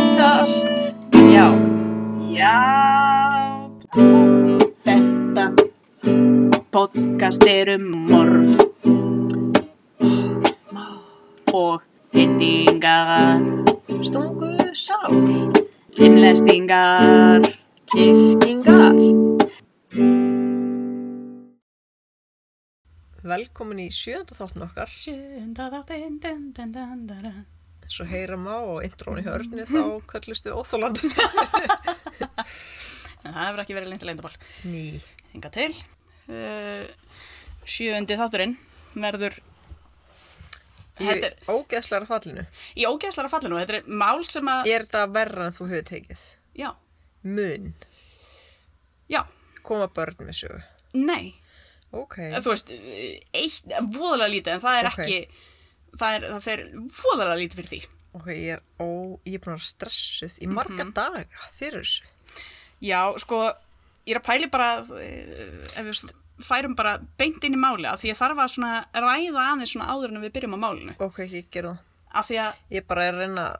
podcast. Já. Já. Þetta podcast er um morð og hendingar, Stungu sál, limlestingar, kirkingar. Velkomin í sjönda þáttin okkar. sjönda þáttinn, Svo heyram á og intróni hörni þá kallist við óþólandi. En það hefur ekki verið lengt að leindaból. Ný. Enga til. Uh, sjöndi þátturinn verður Í Þetta ógeðslega fallinu. í ógeðslara fallinu. Þetta er mál sem að, Er þetta verra en þú hefur tekið? já, Mun. já, Koma börn með sögu. nei. Ok. Þú veist, eitt, voðalega lítið, en það er Ok. ekki, það, er, það fer voðalega lítið fyrir því. Ok, ég er, ó, ég er búin að vera stressuð í marga Mhm. daga fyrir þessu. Já, sko, ég er að pæli bara, eh, ef við færum bara beint inn í máli, af því ég þarf að svona ræða aðeins svona áður en við byrjum á málinu. Ok, ég ger það. Að, Ég bara er að reyna að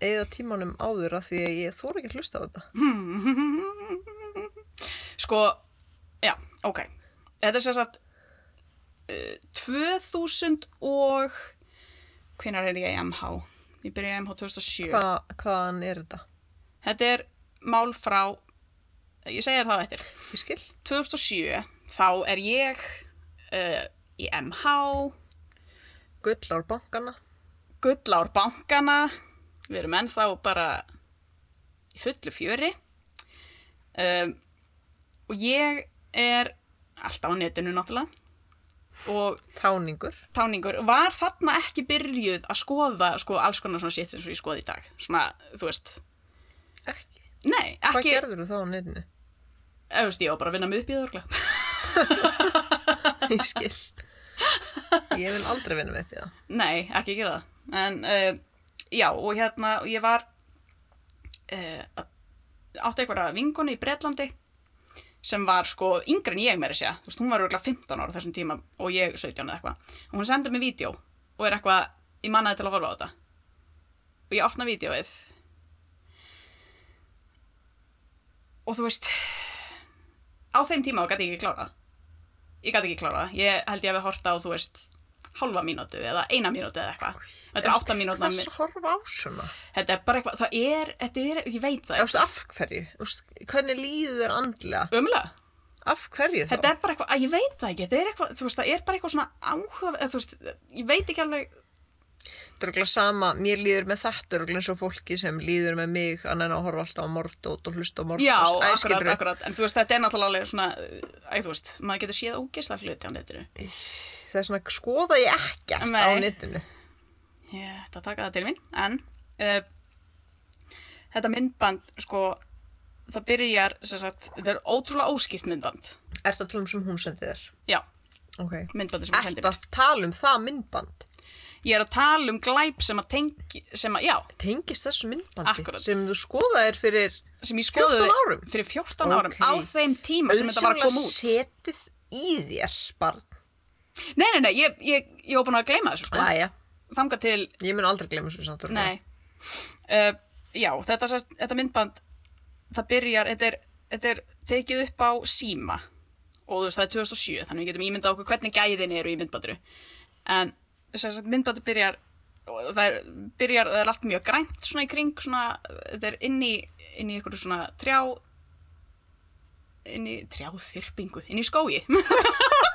eða tímanum áður af því að ég þóra ekki að hlusta á þetta. sko, já, ok. Þetta er uh, 2000 og, hvenær er ég í MH? Ég byrjaði í MH 2007. Hva, hvaðan er þetta? Þetta er mál frá, ég segir það eftir, Ég skil. 2007, þá er ég uh, í MH, Gullár bankana. gullár bankana, við erum ennþá bara í fullu fjöri um, og ég er alltaf á netinu náttúrulega og Táningur. táningur var þarna ekki byrjuð að skoða sko alls konar svona sitt eins og ég skoði í dag svona, þú veist, Ekki. nei, Hvað ekki gerður þú þá á eða, þú veist, ég var bara að vinna mig upp í það örgla Ég skil. Ég vil aldrei vinna með upp í það. Nei, ekki gera það. En uh, já, og hérna, ég var uh, átti einhverja vinkonu í Bretlandi sem var sko yngri en ég meira segja. Þú veist, hún var örgulega 15 ára þessum tíma og ég 17 eða eitthvað. Og hún sendi mig vídeo og er eitthvað, ég mannaði til að horfa á þetta. Og ég opna vídeoið. Og þú veist, á þeim tíma gæti ég ekki klárað. Ég gæti ekki klárað. Ég held ég að við horta á, þú veist, halva mínútu eða eina mínútu eða eitthvað. Þetta er átta mínútna. Hvers horfa á svona? Þetta er bara eitthvað, það er, þetta er, ég veit það. veist, af hverju? Þú veist, hvernig líður andlega? Ömulega. Af hverju þá? Þetta er bara eitthvað, að ég veit það ekki. Þetta er eitthvað, þú veist, það er bara eitthvað svona áhuga, þú veist, ég veit ekki alveg, Þetta er okkur sama, mér líður með þetta er okkur eins og fólki sem líður með mig nenna að horfa alltaf á mordót og hlusta á mordót. já, akkurat, akkurat. En þú veist, þetta er náttúrulega svona, æ, þú veist, maður getur séð ógeðslega hluti á netinu. Það er svona, skoða ég ekkert á Nei. netinu. Ég ætla að taka það til mín, en uh, þetta myndband, sko, það byrjar, sagt, þetta er ótrúlega óskipt myndband. Ertu að tala um sem hún sendi þér? Já, Ok. myndbandi sem hún sendi Ertu mér. að tala um það myndband? Ég er að tala um glæp sem að tengi, sem að, já, Tengist þessu myndbandi Akkurat. sem þú skoðaðir fyrir sem ég skoðuði 14 árum? fyrir 14 árum Ok. á þeim tíma sem þetta var að koma út setið í þér barn. Nei, nei, nei, ég, ég, ég var búin að gleyma þessu sko. Æja, þanga til, ég mun aldrei glemja þessu samt. nei uh, já, þetta, þetta myndband það byrjar, þetta er, þetta er tekið upp á síma og þú veist, það er 2007 þannig við getum ímyndað okkur hvernig gæðin eru í myndbanduru en þess að myndbandu byrjar það er, byrjar, það er allt mjög grænt svona í kring, svona, þetta er inn í inn í ykkur svona trjá inn í trjáþyrpingu, inn í skógi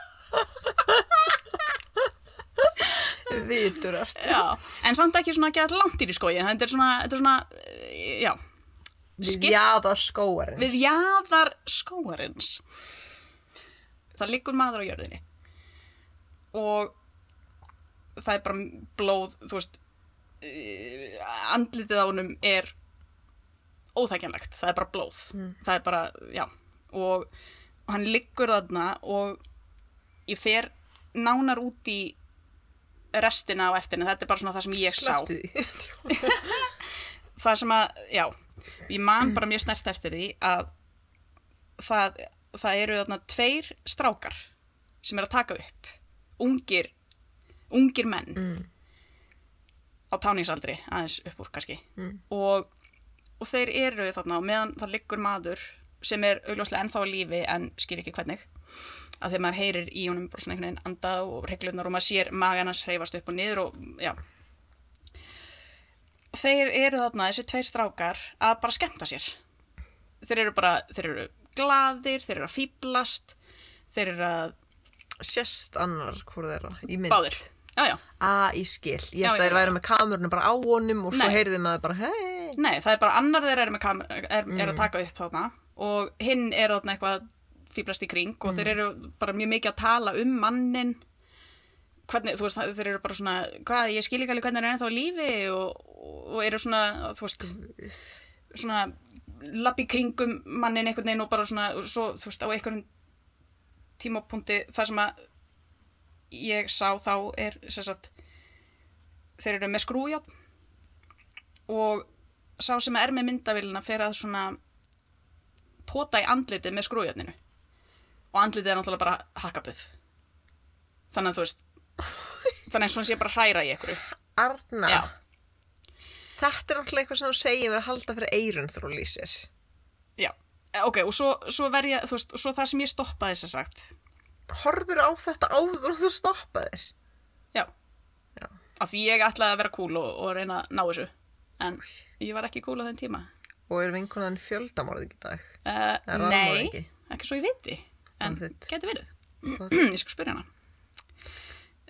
Vitur erst. Já, en samt ekki svona gett langt í skói, þetta er svona, þetta er svona, eh, já, Við jaðar skóarins. við jaðar skóarins. Það liggur maður á jörðinni og það er bara blóð, þú veist, eh, andlitið á honum er óþækjanlegt, það er bara blóð, það er bara, já, og hann liggur þarna og ég fer nánar út í restina á eftirinu, þetta er bara svona það sem ég sá. Slepptu því. það sem að, já, ég man bara mjög snert eftir því að það, það eru þarna tveir strákar sem er að taka upp. Ungir ungir menn Mm. á táningsaldri, aðeins upp úr kannski. Og, og þeir eru þarna og meðan það liggur maður sem er augljóslega ennþá á lífi en skil ekki hvernig að þegar maður heyrir í honum bara svona einhvern veginn anda og reglurnar og maður sér maganans hreyfast upp og niður og já. Þeir eru þarna þessi tveir strákar að bara skemmta sér. Þeir eru bara, þeir eru gladir þeir eru að fýblast þeir eru að Sérst annar hvort þeirra í mynd. báðir. Já, já, A, í skil. Ég held að þeir væri með kamerunum bara á honum og svo heyrði maður bara, hei. nei, það er bara annar þeir eru, með kam er, er að taka upp þarna og hinn er þarna eitthvað að fýblast í kring og þeir eru bara mjög mikið að tala um mannin hvernig, þú veist, þeir eru bara svona hvað, ég skil ekki alveg hvernig hann er ennþá lífi og, og eru svona, þú veist svona lappi kringum mannin einhvern veginn og bara svona, og svo, þú veist, á einhverjum tímapunkti þar sem að ég sá þá er sagt þeir eru með skrújátn og sá sem er með myndavélina fer að svona pota í andlitið með skrújátninu og andlitið er náttúrulega bara hakkabuð þannig að þú veist þannig að svona sé bara hræra í einhverju Arna. Já. Þetta er náttúrulega eitthvað sem þú segir við að halda fyrir eirun þrú lýsir. já, Eh, ok, og svo, svo verja þú veist, og svo það sem ég stoppaði þess að sagt Horður á þetta áður og þú stoppaðir. já, Já. af því ég ætlaði að vera cool og, og reyna að ná þessu en ég var ekki cool á þenn tíma Og er vinkonan fjöldamorðið í dag. uh, nei, ekki. ekki svo ég viti en geti verið. Ég skal spyrja hana.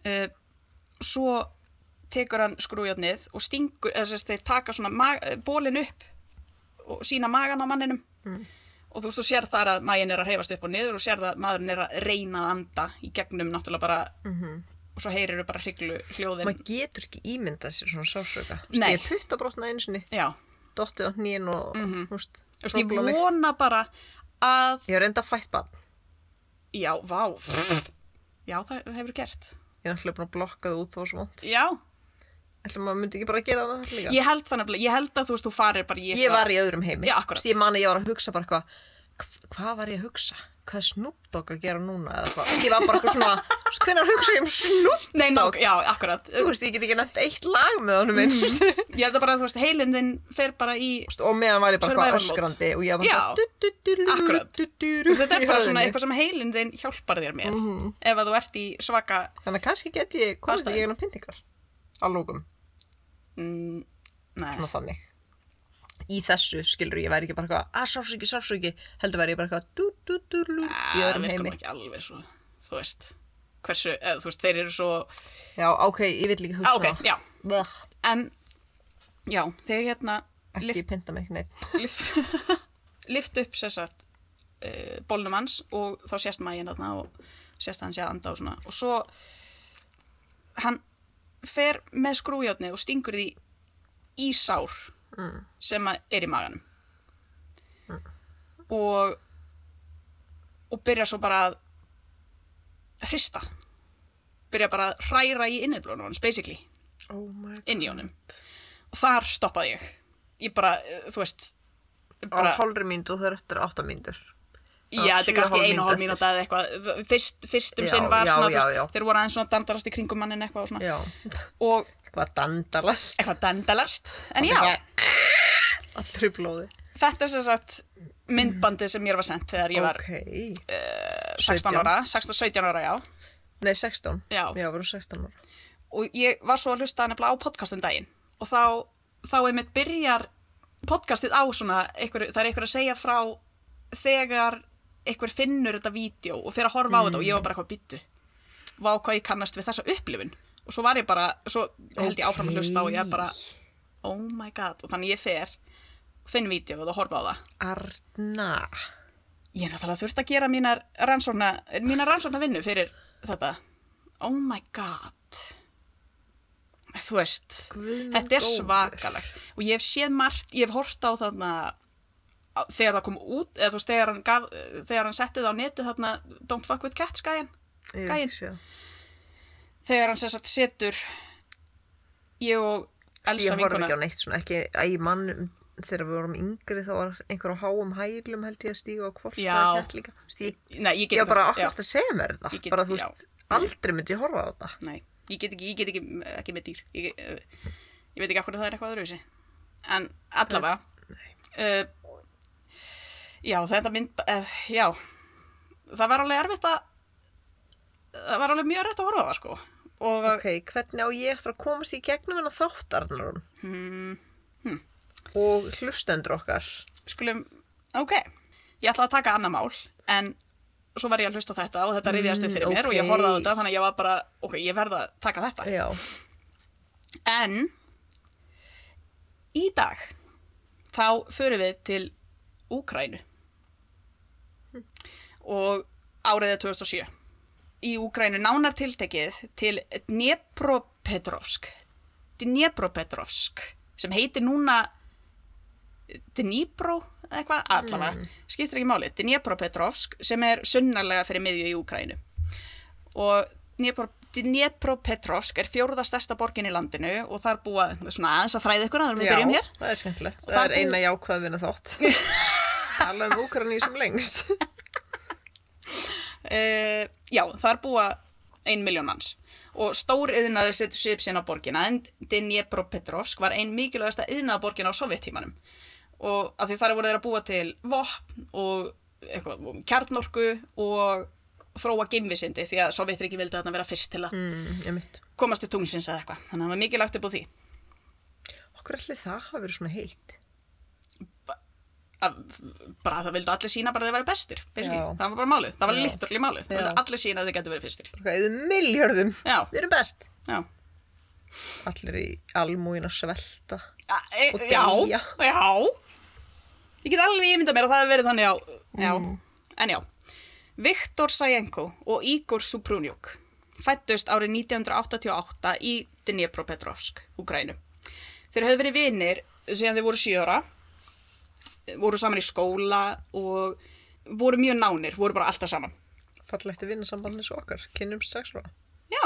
Uh, svo tekur hann skrújafnið og stingur þess að þeir taka svona mag- bólin upp og sína magan á manninum. Og þú veist, þú sér þar að maginn er að hreyfast upp og niður og sér það að maðurinn er að reyna að anda í gegnum náttúrulega bara og svo heyrir bara hryglu hljóðin. Maður getur ekki ímyndað sér svona sásöka. Ég putta brotna einu sinni, já, dottið á hnýin og, mm -hmm. húst, ég vona bara að Ég hef reynda fætt bann. Já, vá já, það, það hefur gert Ég er náttúrulega bara blokkað út þó svo vant. já, Ætla maður myndi ekki bara að gera það líka. ég held þannig að ég held að þú veist, þú farir bara í Ég var í öðrum heimi. Já, akkurat. Ég man að ég var að hugsa bara eitthvað, hv- hvað var ég að hugsa? Hvað er Dogg að gera núna? Ég var bara eitthvað svona, hvernig hugsa ég um Snoop Nei, nokk, já, akkurat Þú veist, ég get ekki nefnt eitt lag með honum eins mm. Ég held að bara, þú veist, heilin þinn fer bara í og meðan var ég bara eitthvað öskrandi og ég var Já, bara du- akkurat. Þetta er bara svona eitthvað sem heilin þinn hjálpar þér með Mhm. Ef að þú ert í svaka Þannig að kannski get ég komið í gegnum pyntingar á lókum, mm, svona þannig Í þessu, skilur ég, væri ekki bara eitthvað að sásöki, sásöki, heldur væri ég bara eitthvað du, du, du, du, í það öðrum virkar nú heimi. ekki alveg svo Þú veist, hversu, eða, þú veist, þeir eru svo Já, ok, ég vil Á, hugsa Ok, það. já, en Já, þeir hérna Ekki lift, pynta mig neitt lift, lift upp sér satt uh, bólnum hans og þá sést mægin þarna og sést að hann sé að anda og svona. Og svo hann fer með skrújátni og stingur því í sár mm. sem er í maganum. Og og byrja svo bara að hrista. Byrja bara að hræra í inniblónu hans basically. Oh inn í honum. Og þar stoppaði ég. Ég bara, eh, þú veist Á bara, hálfri mínútu og það er eftir átta mínútur já, þetta er kannski einu hálf mínúta eða eitthvað. Fyrst, fyrst um Já, sinn var já, svona, veist, þeir voru aðeins svona dandarast í kringum mannin eitthvað og svona. Og hvað dandalast. Eitthvað dandalast. En já, Allri blóði. Þetta er sem sagt myndbandið sem mér var sendt þegar ég var Ok, uh, 16 17. ára, 16-17 ára, já. Nei 16 Já. Já, voru 16 ára. Og ég var svo að hlusta nefnilega á podcastum daginn. Og þá, þá einmitt byrjar podcastið á svona einhver, það er einhver að segja frá þegar einhver finnur þetta vídeo og fyrir að horfa á þetta og ég var bara eitthvað byttu vá hvað ég kannast við þessa upplifun. Og svo var ég bara, svo held ég áfram að hlusta og ég bara, oh my god. Og þannig ég fer, finn vídeoð og horfa á það. Arna. Ég er náttúrulega þurft að gera mínar rannsókna, mínar rannsókna vinnu fyrir þetta. Oh my god. Þú veist Guð minn þetta er góður. svakalegt. Og ég hef séð margt, ég hef hort á þarna þegar það kom út eða þú veist, þegar hann, gaf, þegar hann setti það á netið þarna Don't fuck with cats Ég ekki séð. þegar hann sem sagt setur ég og Ég Elsa horf ekki vinkona á neitt svona, ekki æ, mann þegar við vorum yngri þá var einhver á háum hælum held ég að stíga á hvort Já. Stíg, Nei, ég ég var bara akkurat að segja mér Ég þetta get- bara þú veist, aldrei myndi ég horfa á þetta Nei, ég get ekki, ég get ekki, ekki með dýr ég, Ég veit ekki af hverju það er eitthvað öðruvísi. En allavega. Uh, já, þetta mynd, uh, já, það var alveg erfitt að, það var alveg mjög erfitt að horfa það, sko. Og Ok, hvernig á ég eftir að komast í gegnum hennar þáttarnarun? hmm, Og hlustendur okkar. skulum, ok, ég ætla að taka annað mál, en svo var ég að hlusta þetta og þetta rifjast upp fyrir mér og ég á þetta, þannig að ég var bara, ok, ég verða að taka þetta. Já. En í dag þá förum við til Úkrænu og árið er 2007. Í Úkrænu nánar tiltekið til Dnepropetrovsk. Dnepropetrovsk sem heitir núna Dnipro eða eitthvað, allavega, skiptir ekki máli. Dnepropetrovsk sem er sunnarlega fyrir miðju í Úkrænu. Og Dnepro, Dnepropetrovsk er fjórða stærsta borgin í landinu og þar búa, svona aðeins að fræða ykkur, að við byrjum hér. það er skemmtilegt. Það, það er bú- eina jákvæð vinna þátt. Tala um Úkraní sem lengst. Uh, já, þar búa ein miljón manns. Og stór yðnaður setur svip sín á borgina en Dnepropetrovsk var ein mikilvægasta yðnaða borgin á sovjettímanum og af því þar voru þeir að búa til vopn og eitthvað, um kjarnorku og þróa geimvisindi því að sovjetriki vildi þarna vera fyrst til að Mm, komast til tunglsins eða eitthvað. Þannig að það var mikilvægt upp á því. Okkur allir það hafa verið svona heitt. Bara það vildu allir sína bara að þeir væri bestir. Já. það var bara málið, það var Já. liturli málið það Já. vildu allir sína að þeir getur verið fyrstir eða miljörðum. Já. Við erum best. já Allir í almúin að svelta. A, e, Og já, deyja. já Ég get alveg ímyndað mér að það hefur verið þannig á já. En já Viktor Sajenko og Igor Suprunjuk fættust árið 1988 í Dnepropetrovsk, Ukrænu. Þeir höfðu verið vinir síðan þeir voru sjöra, voru saman í skóla og voru mjög nánir, voru bara alltaf saman. Fallegt að vinna sambandið svo okkar. Kynnumst sex ára. Já,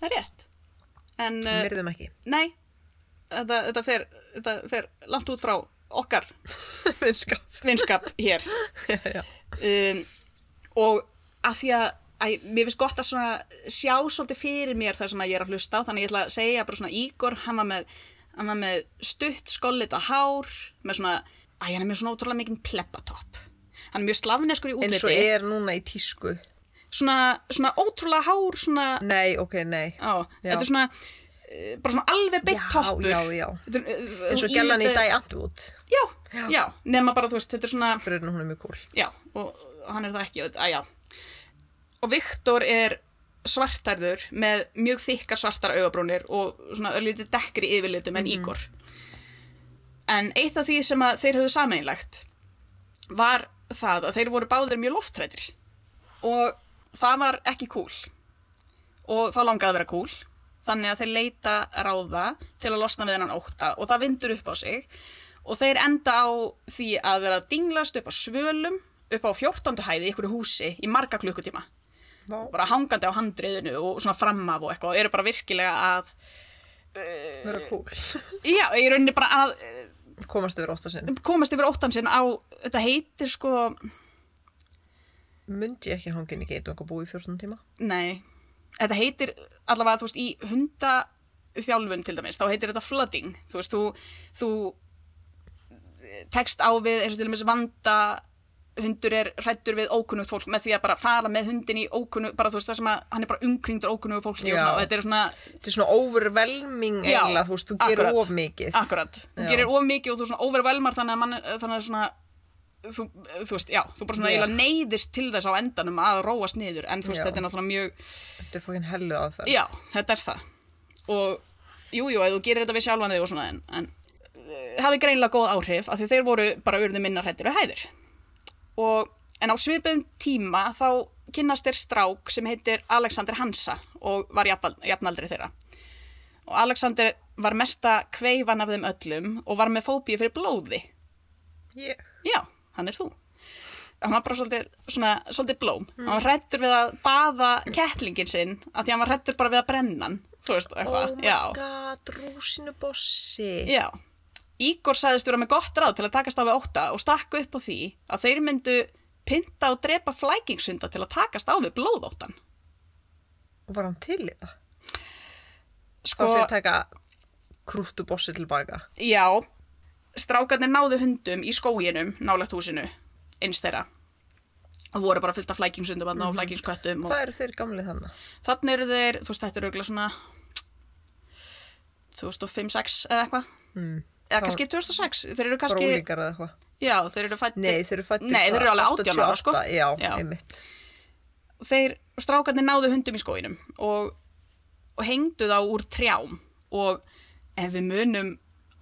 það er rétt. En, uh, Myrðum ekki. nei, þetta, þetta, fer, þetta fer langt út frá okkar Vinskap. vinskap hér já. um, og að því að, að mér finnst gott að sjá svolítið fyrir mér það sem að ég er að hlusta á þannig ég ætla að segja bara svona Ígor hann var með, hann var með stutt skollita hár með svona, æ, hann er með svona ótrúlega mikinn plebbatopp hann er mjög slavneskur í eins og útliti er núna í tísku. svona, svona ótrúlega hár svona, Nei, ok, nei. á, Já. þetta er svona eh, bara svona alveg beitt Já, toppur já, já. Eh, Eins og þú gælan í dag Antwood. já, Já. já, nema bara þú veist, þetta er svona Fyrir hún er mjög cool. Já, og hann er það ekki, að já. Og Viktor er svartærður með mjög þykkar svartar augabrúnir og svona örlítið dekkri yfirlitum en Ígor. En eitt af því sem þeir höfðu sameinlegt var það að þeir voru báðir mjög loftrættir og það var ekki cool og þá langaði að vera cool þannig að þeir leita ráða til að losna við hennan ótta og það vindur upp á sig og þeir enda á því að vera dinglast upp á svölum upp á 14. hæði í einhverju húsi í marga klukkutíma Vá. bara hangandi á handriðinu og svona fram af og eitthvað og eru bara virkilega að Vera cool. já, í rauninni bara að eh, Komast yfir ótta sinn. komast yfir óttan sinn á þetta heitir sko, Mundi ég ekki hangin í geitu og búi í 14 tíma? nei þetta heitir allavega, þú veist, í hundaþjálfun til dæmis, þá heitir þetta flooding þú veist, þú, þú tekst á við eins og til dæmis vanda hundur er hrættur við ókunnugt fólk með því að bara fara með hundin í ókunnugt, bara þú veist það sem að hann er bara umkringdur ókunnugt fólki og, Já. svona, og þetta er svona Þetta er svona overwhelming eiginlega, þú veist, þú gerir akkurat. of mikið. Akkurat, þú Já. gerir of mikið og þú svona overwhelmar þannig að mann, þannig að svona þú, þú veist, já, þú bara svona eiginlega neyðist til þess á endanum að róast niður en þú veist, Já. þetta er náttúrulega mjög Þetta er fokkin hellu aðferð. já, þetta er það og jú, jú, þú gerir þetta við sjálfan þig og svona en, en eh, hafi greinlega góð áhrif af því þeir voru bara urðu minna hrættir við hæðir og en á svipum tíma þá kynnast þeir strák sem heitir Alexander Hansa og var jafnal- jafnaldri þeirra. Og Alexander var mesta kveifan af þeim öllum og var með fóbíu fyrir blóði. Ég. já, hann er þú. Hann var bara svolítið, svona, svolítið blóm. Hann var hrættur við að baða kettlingin sinn af því hann var hrættur bara við að brenna hann þú veist, Oh eitthvað, my já. God, rúsinubossi. Já, Ígor sagðist vera með gott ráð til að takast á við ótta og stakku upp á því að þeir myndu pynta og drepa flækingshunda til að takast á við blóðóttan. Var hann til í það? Sko, Sko... að taka krúttubossi tilbaka. Já, strákarnir náðu hundum í skóginum nálægt húsinu, eins þeirra. Það voru bara fullt af flækingsundum mm og flækingsköttum og Hvað eru þeir gamlið þannig? þannig eru þeir, þú veist, þetta eru auðvitað svona 2005-06 eða eitthvað. Mm. Eða kannski 2006, þeir eru kannski, ólíkar eða eitthvað? já, þeir eru fættir. Nei, þeir eru fættir Nei, þeir eru alveg 18 ára, sko. Já, Já. einmitt. þeir strákarnir náðu hundum í skóginum og, og hengdu þá úr trjám og ef við munum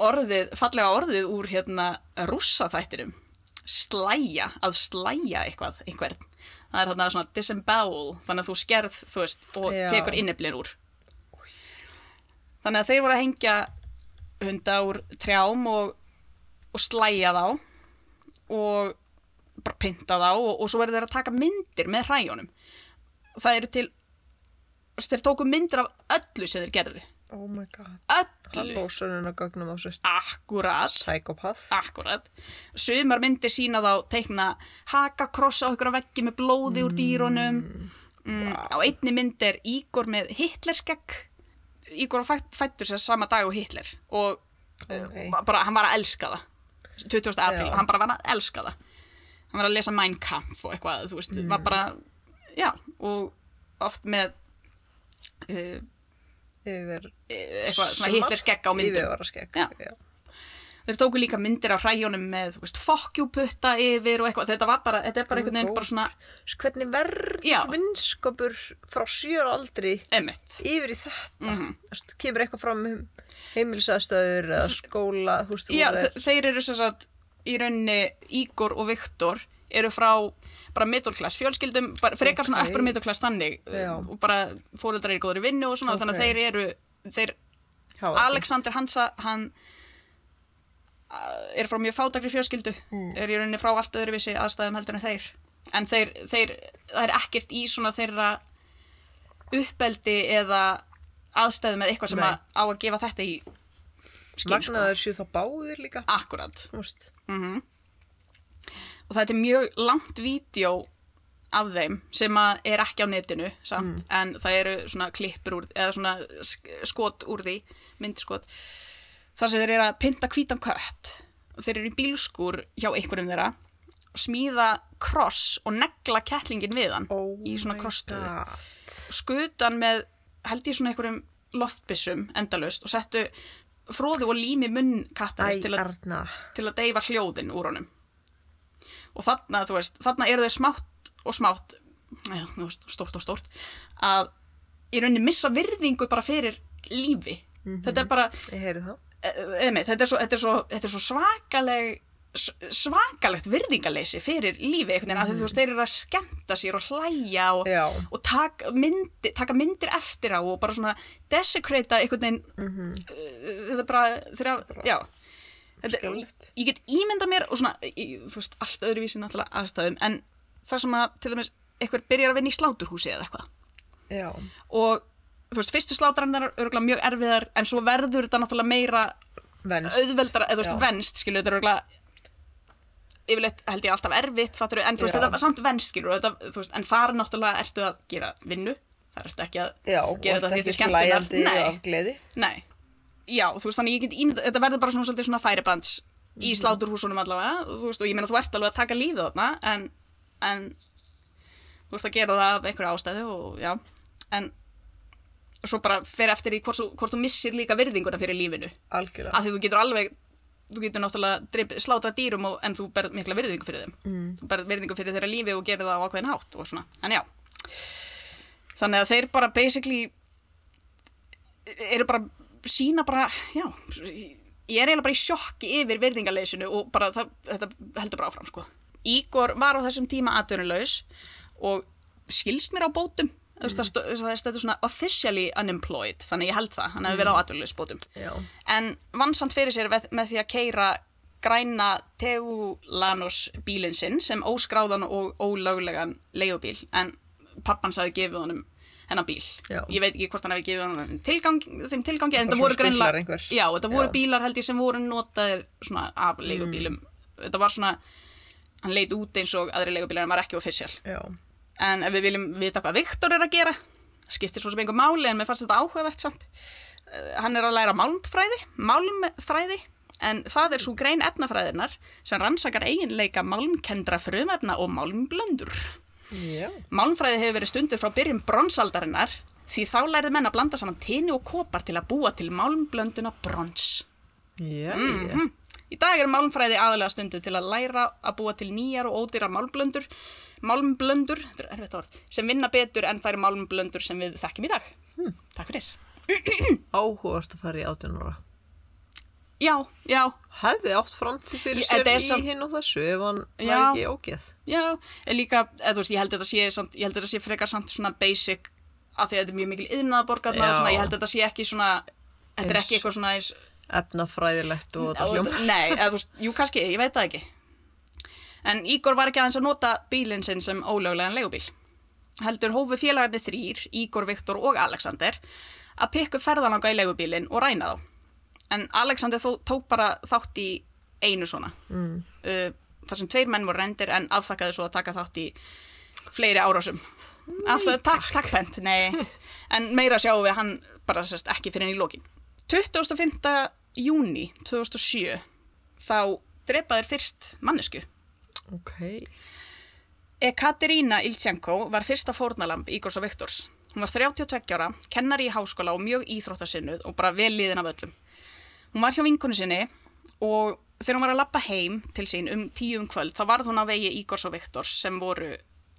orðið, fallega orðið úr hérna rússaþættinum slæja, að slæja eitthvað, einhvern það er þarna svona disembowel þannig að þú skerð, þú veist, og Já. tekur inniblin úr þannig að þeir voru að hengja hunda úr trjám og, og slæja þá og bara pynta þá og, og svo verður þeir að taka myndir með hræjónum. Það eru til þeir tóku myndir af öllu sem þeir gerðu. Oh my god. öllu, akkurat Psychopath. akkurat, sumar myndir sína þá teikna hakakross á ykkur á veggi með blóði úr dýrunum. Mm, á einni mynd er Ígor með Hitlerskegg Ígor fætt, fættur sér sama dag og Hitler og Ok. uh, bara, hann var að elska það 20. apríl, Já. hann bara var að elska það hann var að lesa Mein Kampf og eitthvað, þú veist, var bara já, og oft með uh, Yfir... eitthvað svona Hitlerskegg á myndum Yfirvara skegg. Já. Þeir tóku líka myndir af hræjónum með, fokkjúputta yfir og eitthvað, þetta var bara, þetta er bara einhvern veginn bara svona, Hvernig verður vinskapur frá sjör aldri emitt yfir í þetta? Mm -hmm. Kemur eitthvað fram um heimilsæðstöður eða skóla, þú veist, Já, þeir eru sem sagt í rauninni Ígor og Viktor eru frá bara middleklass fjölskyldum, bara frekar svona Ok. uppur middleklass þannig Já. og bara fóreldrar eru góður í vinnu og svona, þannig að þeir eru þeir, Alexander Hansa hann er frá mjög fátakri fjölskyldu Mm. er í rauninni frá allt öðruvísi aðstæðum heldur en þeir en þeir, þeir, það er ekkert í svona þeirra uppeldi eða aðstæðum eða eitthvað sem að, á að gefa þetta í skil, sko. Magnaður séu þá báðir líka. Akkurat Þú veist. og þetta er mjög langt vídeo af þeim sem er ekki á netinu samt, en það eru svona klippur úr, eða svona sk- skot úr því, myndskot þar sem þeir eru að pynta hvítan kött. Og þeir eru í bílskur hjá einhverjum þeirra og smíða kross og negla kettlingin við hann Oh í svona krossstöðu. Skutan með held ég svona einhverjum loftbissum endalaust og settu fróðu og lími munn kattarins Æ, til til að deyfa hljóðin úr honum. Og þarna, þú veist, þarna eru þau smátt og smátt ja, þú veist, stórt og stórt að í rauninni missa virðingu bara fyrir lífi. Þetta er bara. Eða þetta er svo, þetta er svo, þetta er svo svakaleg svakalegt virðingaleysi fyrir lífi einhvern veginn, mm. að þú veist, þeir eru að skemmta sér og hlæja og, og taka, myndi, taka myndir eftir á og bara svona desecrata einhvern veginn Mhm. uh, þetta bara, þeirra, já þetta, ég, ég get ímynda mér og svona, í, þú veist, allt öðruvísi náttúrulega aðstæðum, en það sem að til dæmis, eitthvað byrjar að vinna í sláturhúsi eða eitthvað Já. og þú veist, fyrstu slátrann er örgulega mjög erfiðar en svo verður þetta náttúrulega meira Venst. auðveldara, eða þú veist, venst skilur, þetta er örgulega yfirleitt held ég alltaf erfitt, fattur, en þú veist, þetta var samt venst skilur, þetta, þú veist, en þar náttúrulega ertu að gera vinnu, þar ertu ekki að Já, gera þetta því til skemmtunar Nei. af gleði. Nei, já, þú veist, þannig ég get ímynda, þetta verður bara svona svona færibands Mhm. í sláturhúsunum allavega, þú veist, og ég meina þú ert alveg að taka lífið þarna, en, en þú ert að gera það af einhverju ástæðu og já, en svo bara fer eftir í hvort, þú- hvort þú missir líka virðinguna fyrir lífinu, Algjörlega. af því þú getur alveg þú getur náttúrulega drip, slátra dýrum og, en þú berð mikla virðingu fyrir þeim mm. þú berð virðingu fyrir þeirra lífi og gerir það á ákveðin hátt og svona, en já þannig að þeir bara basically eru bara sína bara, já ég er eiginlega bara í sjokki yfir virðingaleysinu og bara það, þetta heldur bara áfram sko. Ígor var á þessum tíma atvinnulegs og skilst mér á bótum. Það það stöður svona officially unemployed þannig ég held það, hann hefur verið á atvinnulegsbótum Já. en vann samt fyrir sér með, því að keira græna Teulanos bílinn sinn sem óskráðan og ólöglegan leigubíl en pappan sagði gefið honum hennar bíl Já. ég veit ekki hvort hann hefði gefið honum tilgang, þeim tilgangi en þetta voru greinlega einhver. já, þetta voru Já. bílar held ég sem voru notaðir svona af leigubílum þetta var svona hann leit út eins og aðri leigubílar en var ekki official Já. En ef við viljum vita hvað Viktor er að gera skiptir svo sem einhver máli en mér fannst þetta áhugavert samt eh, hann er að læra málmfræði, málmfræði, en það er svo grein efnafræðinar sem rannsakar eiginleika málmkendra frumefna og málmblöndur. Já. Málmfræði hefur verið stundur frá byrjun bronsaldarinnar því þá lærið menn að blanda saman tini og kopar til að búa til málmblönduna brons. Já, Mhm. Í dag er málmfræði aðalega stundu til að læra að búa til nýjar og ódýrar málmblöndur, málmblöndur, þetta er erfitt orð, sem vinna betur en þær málmblöndur sem við þekkjum í dag. Hm. Takk fyrir. Áhugast að fara í 18 ára. Já, já, Hefði átt framtíð fyrir sér í samt- hinn og þessu ef hann Já. var ekki ógeð. já, en líka, eða veist, ég held þetta sé, sé frekar samt svona basic, af því að þetta er mjög mikil yðnaðaborgarna ég held þetta sé ekki svona, þetta er ekki eitthvað svona Efnafræðilegt og þetta Og- hljóm. Nei, eða þú veist, jú kannski, ég veit það ekki. En Ígor var ekki aðeins að nota bílinn sinn sem ólöglegan leigubíl. Heldur hófu félagarnir þrýr, Ígor, Viktor og Alexander, að pikka upp ferðalanga í leigubílinn og ræna þá. En Alexander þó, tók bara þátt í einu svona. Mm. Uh, þar sem tveir menn voru reyndir en afþakkaði svo að taka þátt í fleiri árásum. Afþakkaði, takk, takk, pent, nei. En meira sjáum við hann bara sérst ekki fyrir henni í lokin. 25. júni 2007 þá drepaðir fyrst mannesku. Ok. Ekaterína Iltsenko var fyrsta fórnalamb Ígors og Viktors. Hún var 32 ára, kennari í háskóla og mjög íþróttasinnuð og bara vel liðin af öllum. Hún var hjá vinkonu sinni og þegar hún var að lappa heim til sín um tíu um kvöld þá varð hún á vegi Ígors og Viktors sem voru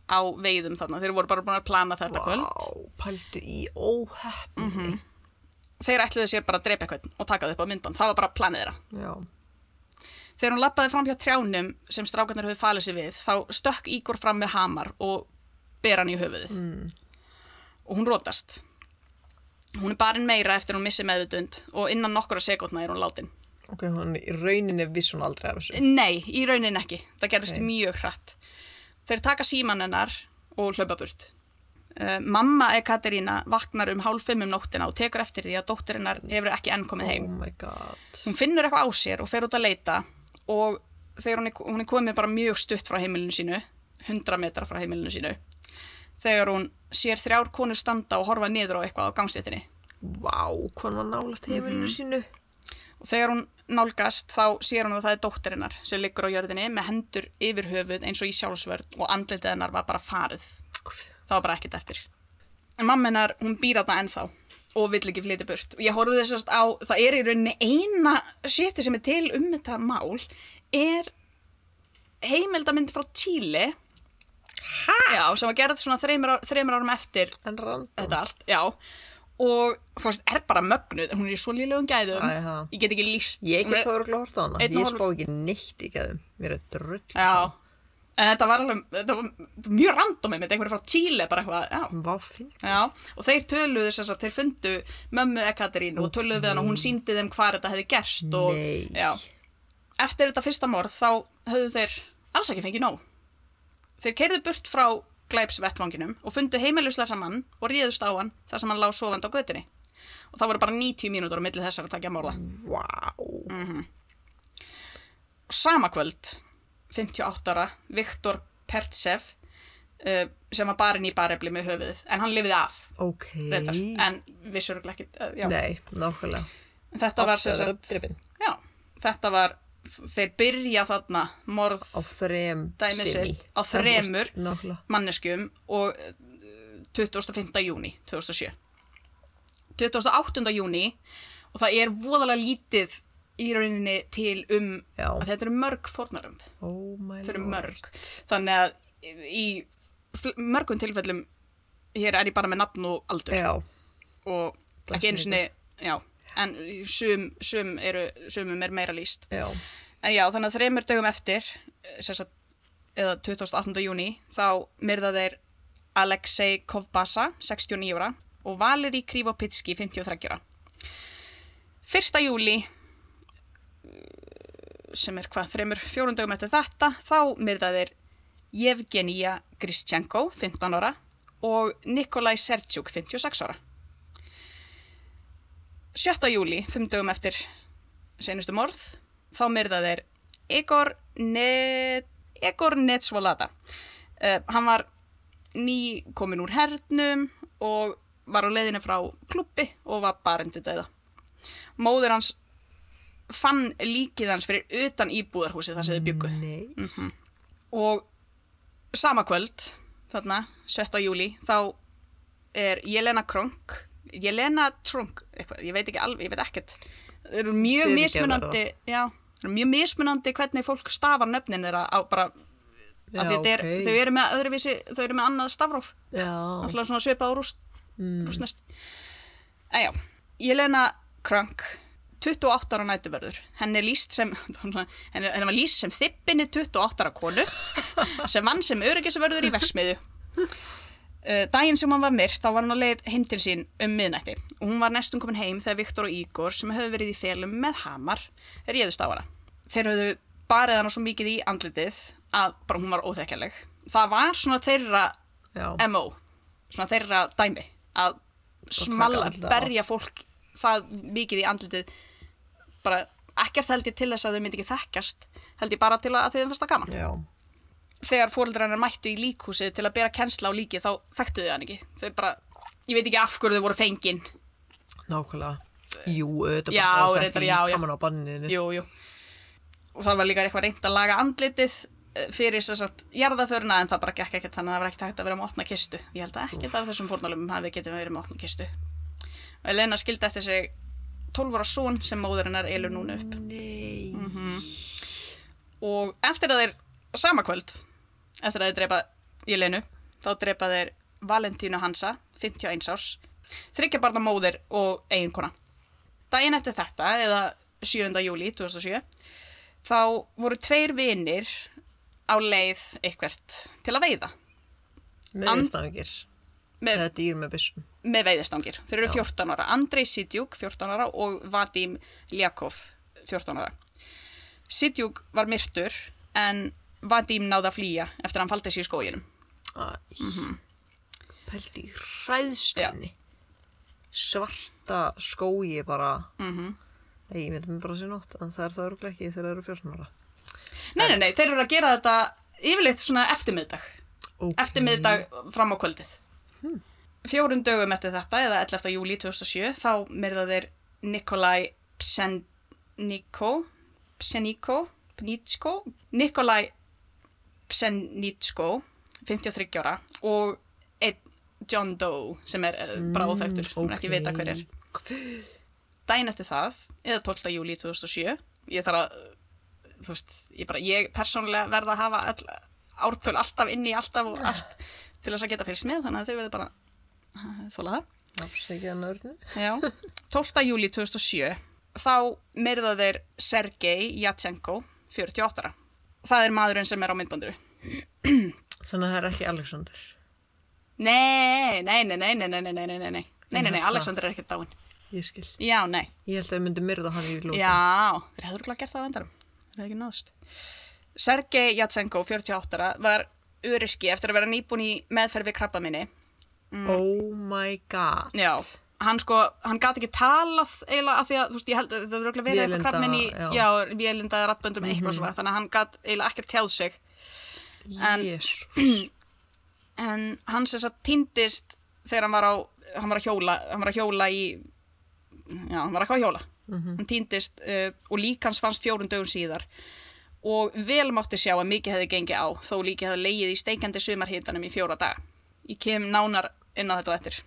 á veiðum þarna. Þeir voru bara búin að plana þetta kvöld. Vá, pældu í óheppni. Þeir ætluðu sér bara að drepa eitthvað og taka það upp á myndband. Það var bara planið þeirra. Já. Þegar hún lappaði fram hjá trjánum sem strákarnir höfðu falið sig við, þá stökk Ígor fram með hamar og ber hann í höfuðið. Og hún rótast. Hún er barinn meira eftir hún missi meðutund og innan nokkura sekundna er hún látin. Ok, hann í rauninni viss hún aldrei af þessu. Nei, í raunin ekki. Það gerðist Ok. mjög hratt. Þeir taka síman hennar og hlaupa burt. Uh, mamma Ekaterína vaknar um hálf fimm um nóttina og tekur eftir því að dóttirinnar hefur ekki enn komið heim. Oh my god. Hún finnur eitthvað á sér og fer út að leita og þegar hún er, hún er komið bara mjög stutt frá heimilinu sínu, 100 metra frá heimilinu sínu, þegar hún sér þrjár konur standa og horfa niður á eitthvað á gangstéttinni. Vá, hvað var nálægt heimilinu sínu? Og þegar hún nálgast þá sér hún að það er dóttirinnar sem liggur á jörðinni með hendur yfir höfuð eins og í sjálfsvörð og andlitið hennar var bara farið. Það var bara ekkert eftir. En mamma hennar, hún býr þarna ennþá og vill ekki flytja burt. Og ég horfði þessast á, það er í rauninni eina sétti sem er til um þetta mál, er heimildamind frá Tíli. Já, sem var gerð svona þreymur, ár, árum eftir þetta allt, já. Og þú veist, er bara mögnuð, hún er í svo lílegum gæðum. Æ, ha. Ég get ekki líst. Ég get þá örgulega hort á hana. Ég spá ekki neitt í gæðum. Mér er drull. Já, en þetta var alveg, þetta var mjög random einmitt, einhverju frá Tíli, bara eitthvað, já. Já, og þeir töluðu þess að þeir fundu mömmu Ekaterínu og töluðu við hann og hún síndi þeim hvað þetta hefði gerst og. Eftir þetta fyrsta morð þá höfðu þeir alls ekki fengið nóg. Þeir keirðu burt frá glæpsvettvanginum og fundu heimiluslösa mann og ríðust á hann þar sem hann lá sofandi á götunni. Og það voru bara 90 mínútur á milli þessar að takja morða. Vá. Mm. Sama kvöld, 58 ára, Viktor Pertsev, uh, sem var barinn í barefli með höfuðið, en hann lifið af, Ok. reyndar, en vissur ekki, uh, já. Nei, nákvæmlega. Þetta var sem sagt, já, þetta var, þeir byrja þarna morð Á þrem sitt á þremur manneskjum og eh, 25. júni 2007. 28. júni og það er voðalega lítið í rauninni til um Já. að þetta eru mörg fórnarum. Oh Þetta eru mörg. Þannig að í mörgum tilfellum hér er ég bara með nafn og aldur Já. og ekki einu sinni, en sum, sum eru, sumum er meira líst. Já. En já, þannig að þreymur dögum eftir, sagt, eða 28. júni, þá myrða þeir Alexei Kovbasa, 69 ára, og Valeri Krivopitski, 53 ára. 1. júli, sem er hvað, þreymur fjórun dögum eftir þetta, þá myrða þeir Yevgenia Gristchenko, 15 ára, og Nikolai Sertjuk, 56 ára. 7. júli, 5 dögum eftir senustu morð, þá myrða þeir Igor, ne Igor Netsvolada. Uh, hann var ný komin úr hernum og var á leiðinu frá klubbi og var barendu dæða. móður hans fann líkið hans fyrir utan íbúðarhúsið þar sem þau byggu Nei. og sama kvöld þarna, 7. júli þá er Jelena Kronk Jelena Trunk, eitthvað, ég veit ekki alveg, ég veit ekkert það eru mjög mismunandi já, það eru mjög mismunandi hvernig fólk stafar nöfnin þeirra á bara Já, er, ok. þau eru með öðruvísi, þau eru með annað stafróf alltaf svona svipað og rúst, rústnest en já, Jelena Krank 28 ára nætuverður henni er líst sem henni, var líst sem þippinni 28 ára konu sem vann sem öryggisverður í versmiðu Uh, daginn sem hann var myrt, þá var hann á leið heim til sín um miðnætti og hún var næstum komin heim þegar Viktor og Ígor sem höfðu verið í félum með hamar réðust á hana. Þeir höfðu barið hana svo mikið í andlitið að bara hún var óþekkjarleg. Það var svona þeirra Já. MO, svona þeirra dæmi að smalla, á. berja fólk það mikið í andlitið bara ekkert held ég til þess að þau myndi ekki þekkjast held ég bara til að, að þau fannst það gaman Já. þegar fóreldrar hennar mættu í líkhúsið til að bera kennsla á líkið þá þekktu þau hann ekki þau bara, ég veit ekki af hverju þau voru fengin Nákvæmlega. Jú, auðvitað Já, bara að reyndar, þekki já, já. Kaman á banniðinu. jú, jú og það var líka eitthvað reynd að laga andlitið eh, fyrir þess að jarðaföruna en það bara gekk ekkert þannig að það var ekkert hægt að vera með opna kistu ég held að ekkert af þessum fórnálum hafi getið verið með opna kistu og Elena skildi eftir sig 12 ára son sem móður hennar elur núna upp Nei. og eftir að þeir sama kvöld eftir að þeir drepa Jelenu þá drepa þeir Valentínu Hansa 51 árs, þryggja barna móðir og eiginkona daginn eftir þetta, eða 7. júli 2007 þá voru tveir vinir á leið eitthvert til að veiða Meðistangir. Með, með með veiðistangir þeir eru 14 ára, Andrei Sidjuk 14 ára og Vadim Ljakov 14 ára Sidjuk var myrtur en Vadim náði að flýja eftir að hann faldi sér í skóginum Æ. Mhm. Pældi í hræðstunni. Svarta skógi bara. Mhm. Nei, ég myndi mér bara sér nótt, en það er það örglega ekki þegar það eru 14 ára. Nei, nei, nei, þeir eru að gera þetta yfirleitt svona eftirmiðdag Ok. eftirmiðdag fram á kvöldið Fjórum dögum eftir þetta eða 11. júli 2007 þá myrða þeir Nikolai Pseniko Pseniko Pnitsko Nikolai Psenitsko 53 ára og einn John Doe sem er mm, bara óþægtur, sem er ekki ok. vita hver er daginn eftir það, eða 12. júli 2007 ég þarf að þú veist, ég bara, ég persónulega verða að hafa all, ártöl alltaf inni alltaf og allt til þess að geta fylgst með þannig að þau verður bara þóla það Afsækja hann örnu. Já. 12. júli 2007 þá myrða þeir Sergei Yatsenko 48 ára það er maðurinn sem er á myndbanduru Þannig að það er ekki Alexander. nei, nei, nei, nei, nei, nei, nei, nei, nei, nei, nei, nei, Alexander er ekki dáin Ég skil. já, nei, Ég held að þau myndi myrða hann í lóta. Já, þeir hefur glæð gert það á endarum. Þeir hefur ekki náðust. Sergei Yatsenko, 48 ára, var öryrki eftir að vera nýbúin í meðferð við krabba minni. Oh my god. Já, hann sko, hann gat ekki talað eiginlega af því að, þú veist, ég held að það verður örugglega verið eitthvað Vélinda, krabba minni, já. já, vélinda rattböndum eitthvað svona, þannig að hann gat eiginlega ekkert tjáð sig. En- Jésús. En hann sem sagt týndist þegar hann var á, hann var að hjóla, hann var að hjóla í, já, hann var eitthvað að hjóla. Hann týndist uh, og lík hans fannst fjórun dögum síðar og vel mátti sjá að mikið hefði gengið á þó líkið hefði leigið í steikandi sumarhitanum í fjóra daga. Ég kem nánar inn á þetta á eftir.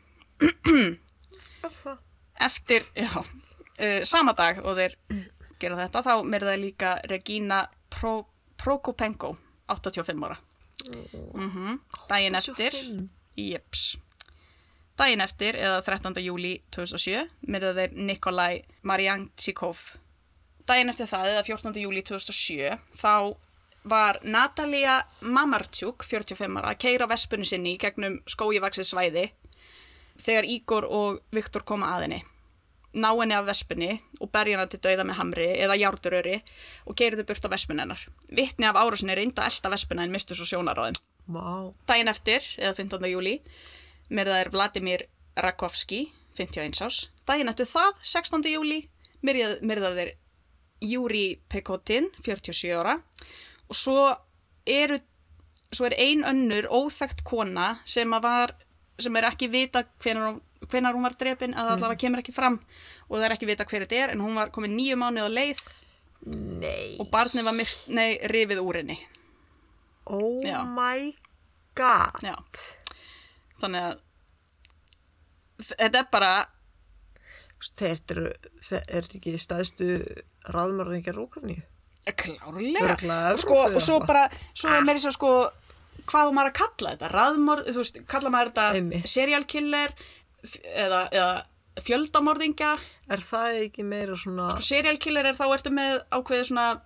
Eftir, já, uh, sama dag og þeir gera þetta þá myrðaði líka Regina Pro, Prokopenko, 85 ára. Mm Daginn eftir, 85? jeps. Daginn eftir, eða 13. júli 2007, myrðaði þeir Nikolai Marjanksikov. Daginn eftir það, eða 14. júli 2007, þá var Natalia Mamarchuk, 45 ára, að keira vespunni sinni í gegnum skóivaksið svæði þegar Ígor og Viktor koma að henni. Ná henni af vespunni og berja henni til dauða með hamri eða járduröri og keiriðu burt á vespunni hennar. Vittni af árásinni reynda að elda vespuna en mistu svo sjónar á þeim. Vá. Daginn eftir, eða 15. júli, myrða er Vladimir Rakovski, 51 árs. Daginn eftir það, 16. júli, myrða þeir Júri Pekotin, 47 ára. Og svo, eru, svo er ein önnur óþægt kona sem, að var, sem er ekki vita hvenar hvenar hún var drepin að það allavega kemur ekki fram og það er ekki vita hver þetta er en hún var komin nýju mánuð á leið Nei. og barnið var myrt, nei, rifið úr henni Oh Já. my god. Já. þannig að þetta er bara Þetta eru, er ekki stæðstu raðmörðingar Úkraníu. Klárlega Örugglega og, sko, og svo bara, svo er meiri svo sko hvað maður að kalla þetta, raðmorð þú veist, kalla maður þetta Einmitt. serial killer f- eða, eða fjöldamorðingja Er það ekki meira svona, serial killer er þá ertu með ákveðið svona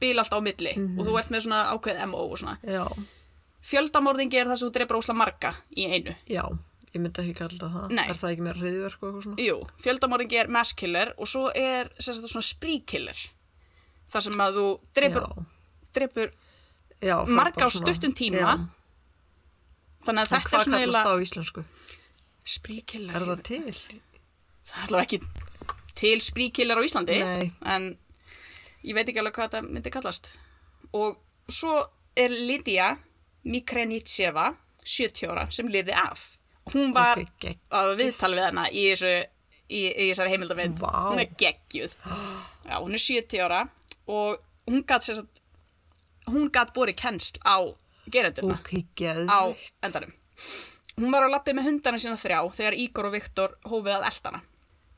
bíl allt á milli Mhm. og þú ert með svona ákveðið MO og svona já, fjöldamorðingi er það sem þú dreipur ósla marga í einu já, ég myndi ekki kalla það. Nei. Er það ekki meira reyðverk og eitthvað svona? Jú, fjöldamorðingi er mass killer og svo er sagt, svona spree killer þar sem að þú dreipur, dreipur já. marga á stuttum tíma Já. þannig að En þetta er hvað svona kallast eiginlega það á íslensku? spree killer Er það til? það er allavega ekki til spree killer á Íslandi Nei. en ég veit ekki alveg hvað þetta myndi kallast og svo er Lydia Mikrenitseva 70 ára sem liði af hún var Ok, gegg- að viðtala við hana í, þessu, í, í þessari heimildamind Vá. hún er geggjuð já, hún er 70 ára og hún gat sér satt hún gat borið kennsl á gerendurna Ok, geð. á endanum. Hún var á lappi með hundana sína þrjá þegar Ígor og Viktor hófið að eldana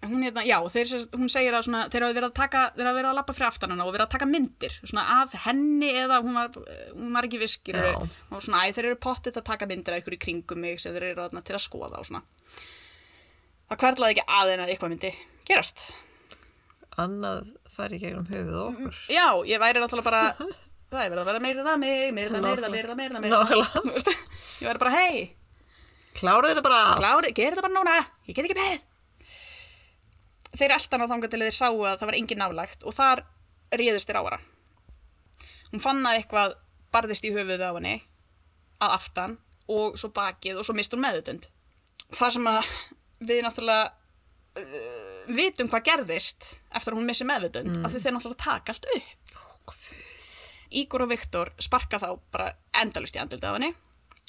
en hún, hérna, já, þeir, hún segir að svona, þeir hafa verið að taka, þeir hafa verið að lappa fyrir aftan hana og verið að taka myndir, svona af henni eða hún var, hún var ekki viskir og svona, æ, þeir eru pottit að taka myndir af ykkur í kringum mig sem þeir eru til að skoða og svona. Það hverlaði ekki aðeina að eitthvað myndi gerast. Annað færi gegnum höfuð á okkur. já, ég væri náttúrulega bara það er verið að vera meira það mig, meira Nákvæmlega. það Þú veist, ég væri bara, hei Klára þetta bara. Klári, gerð þetta bara núna, ég get ekki beð. Þeir eldan á þangað til þeir sáu að það var engin nálægt og þar réðust þeir á hana. Hún fann að eitthvað barðist í höfuðu á henni að aftan og svo bakið og svo mist hún meðutund. Það sem að við náttúrulega vitum hvað gerðist eftir að hún missi meðutund, mm. að þau þeir náttúrulega taka allt upp. Ígor og Viktor sparka þá bara endalust í andildið á henni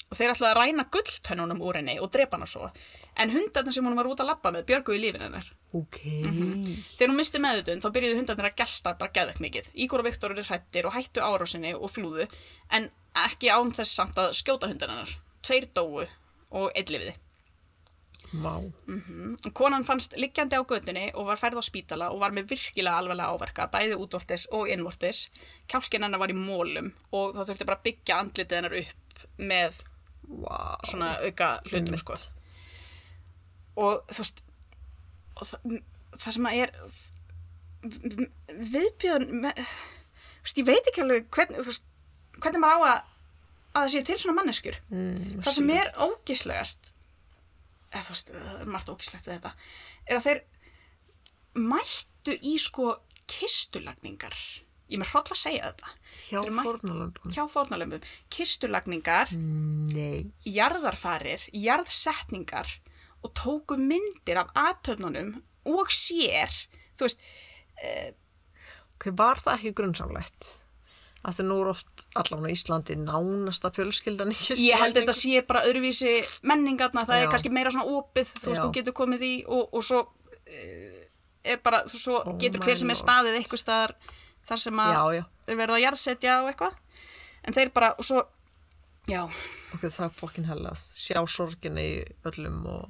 og þeir ætlaði að ræna gulltönnunum úr henni og drepa hana svo. En hundarnir sem hún var út að labba með björguðu lífin hennar. Ok. Þegar hún misti meðutund þá byrjuðu hundarnir að gelta bara geðvegt mikið. Ígor og Viktor eru hrættir og hættu árásinni og flúðu en ekki án þess samt að skjóta hundarnir hennar. Tveir dóu og einn lifiði. Vá. Og Konan fannst liggjandi á götunni og var færð á spítala og var með virkilega alvarlega áverka, bæði útvortis og innvortis. Kjálkin hennar var í mólum og það þurfti bara byggja andlitið hennar upp með Vá. svona auka hlutum sko. Og þú veist, og það, það sem að er viðbjöðun, me- þú veist, ég veit ekki alveg hvernig, þú veist, hvernig maður á að, að það sé til svona manneskjur. Mm, það sem er ógislegast eða þú veist, það er margt ógislegt við þetta er að þeir mættu í sko kistulagningar ég með hroll að segja þetta Hjá fórnalömbum. hjá fórnalömbum, kistulagningar Nei. jarðarfarir, jarðsetningar og tóku myndir af aðtöfnunum og sér þú veist, Ok, var það ekki grunnsamlegt? Að því nú er oft allavega á Íslandi nánasta fjölskyldan ekki ég held þetta sé bara öðruvísi menningarna, það Já. er kannski meira svona opið, þú veist, Já. þú getur komið í og, og svo uh, er bara, þú svo Oh getur hver sem er staðið eitthvað staðar þar sem að þeir verða að jarðsetja og eitthvað en þeir bara, og svo já, Ok, það er fokkin hellað. Sjá sorginni í öllum og...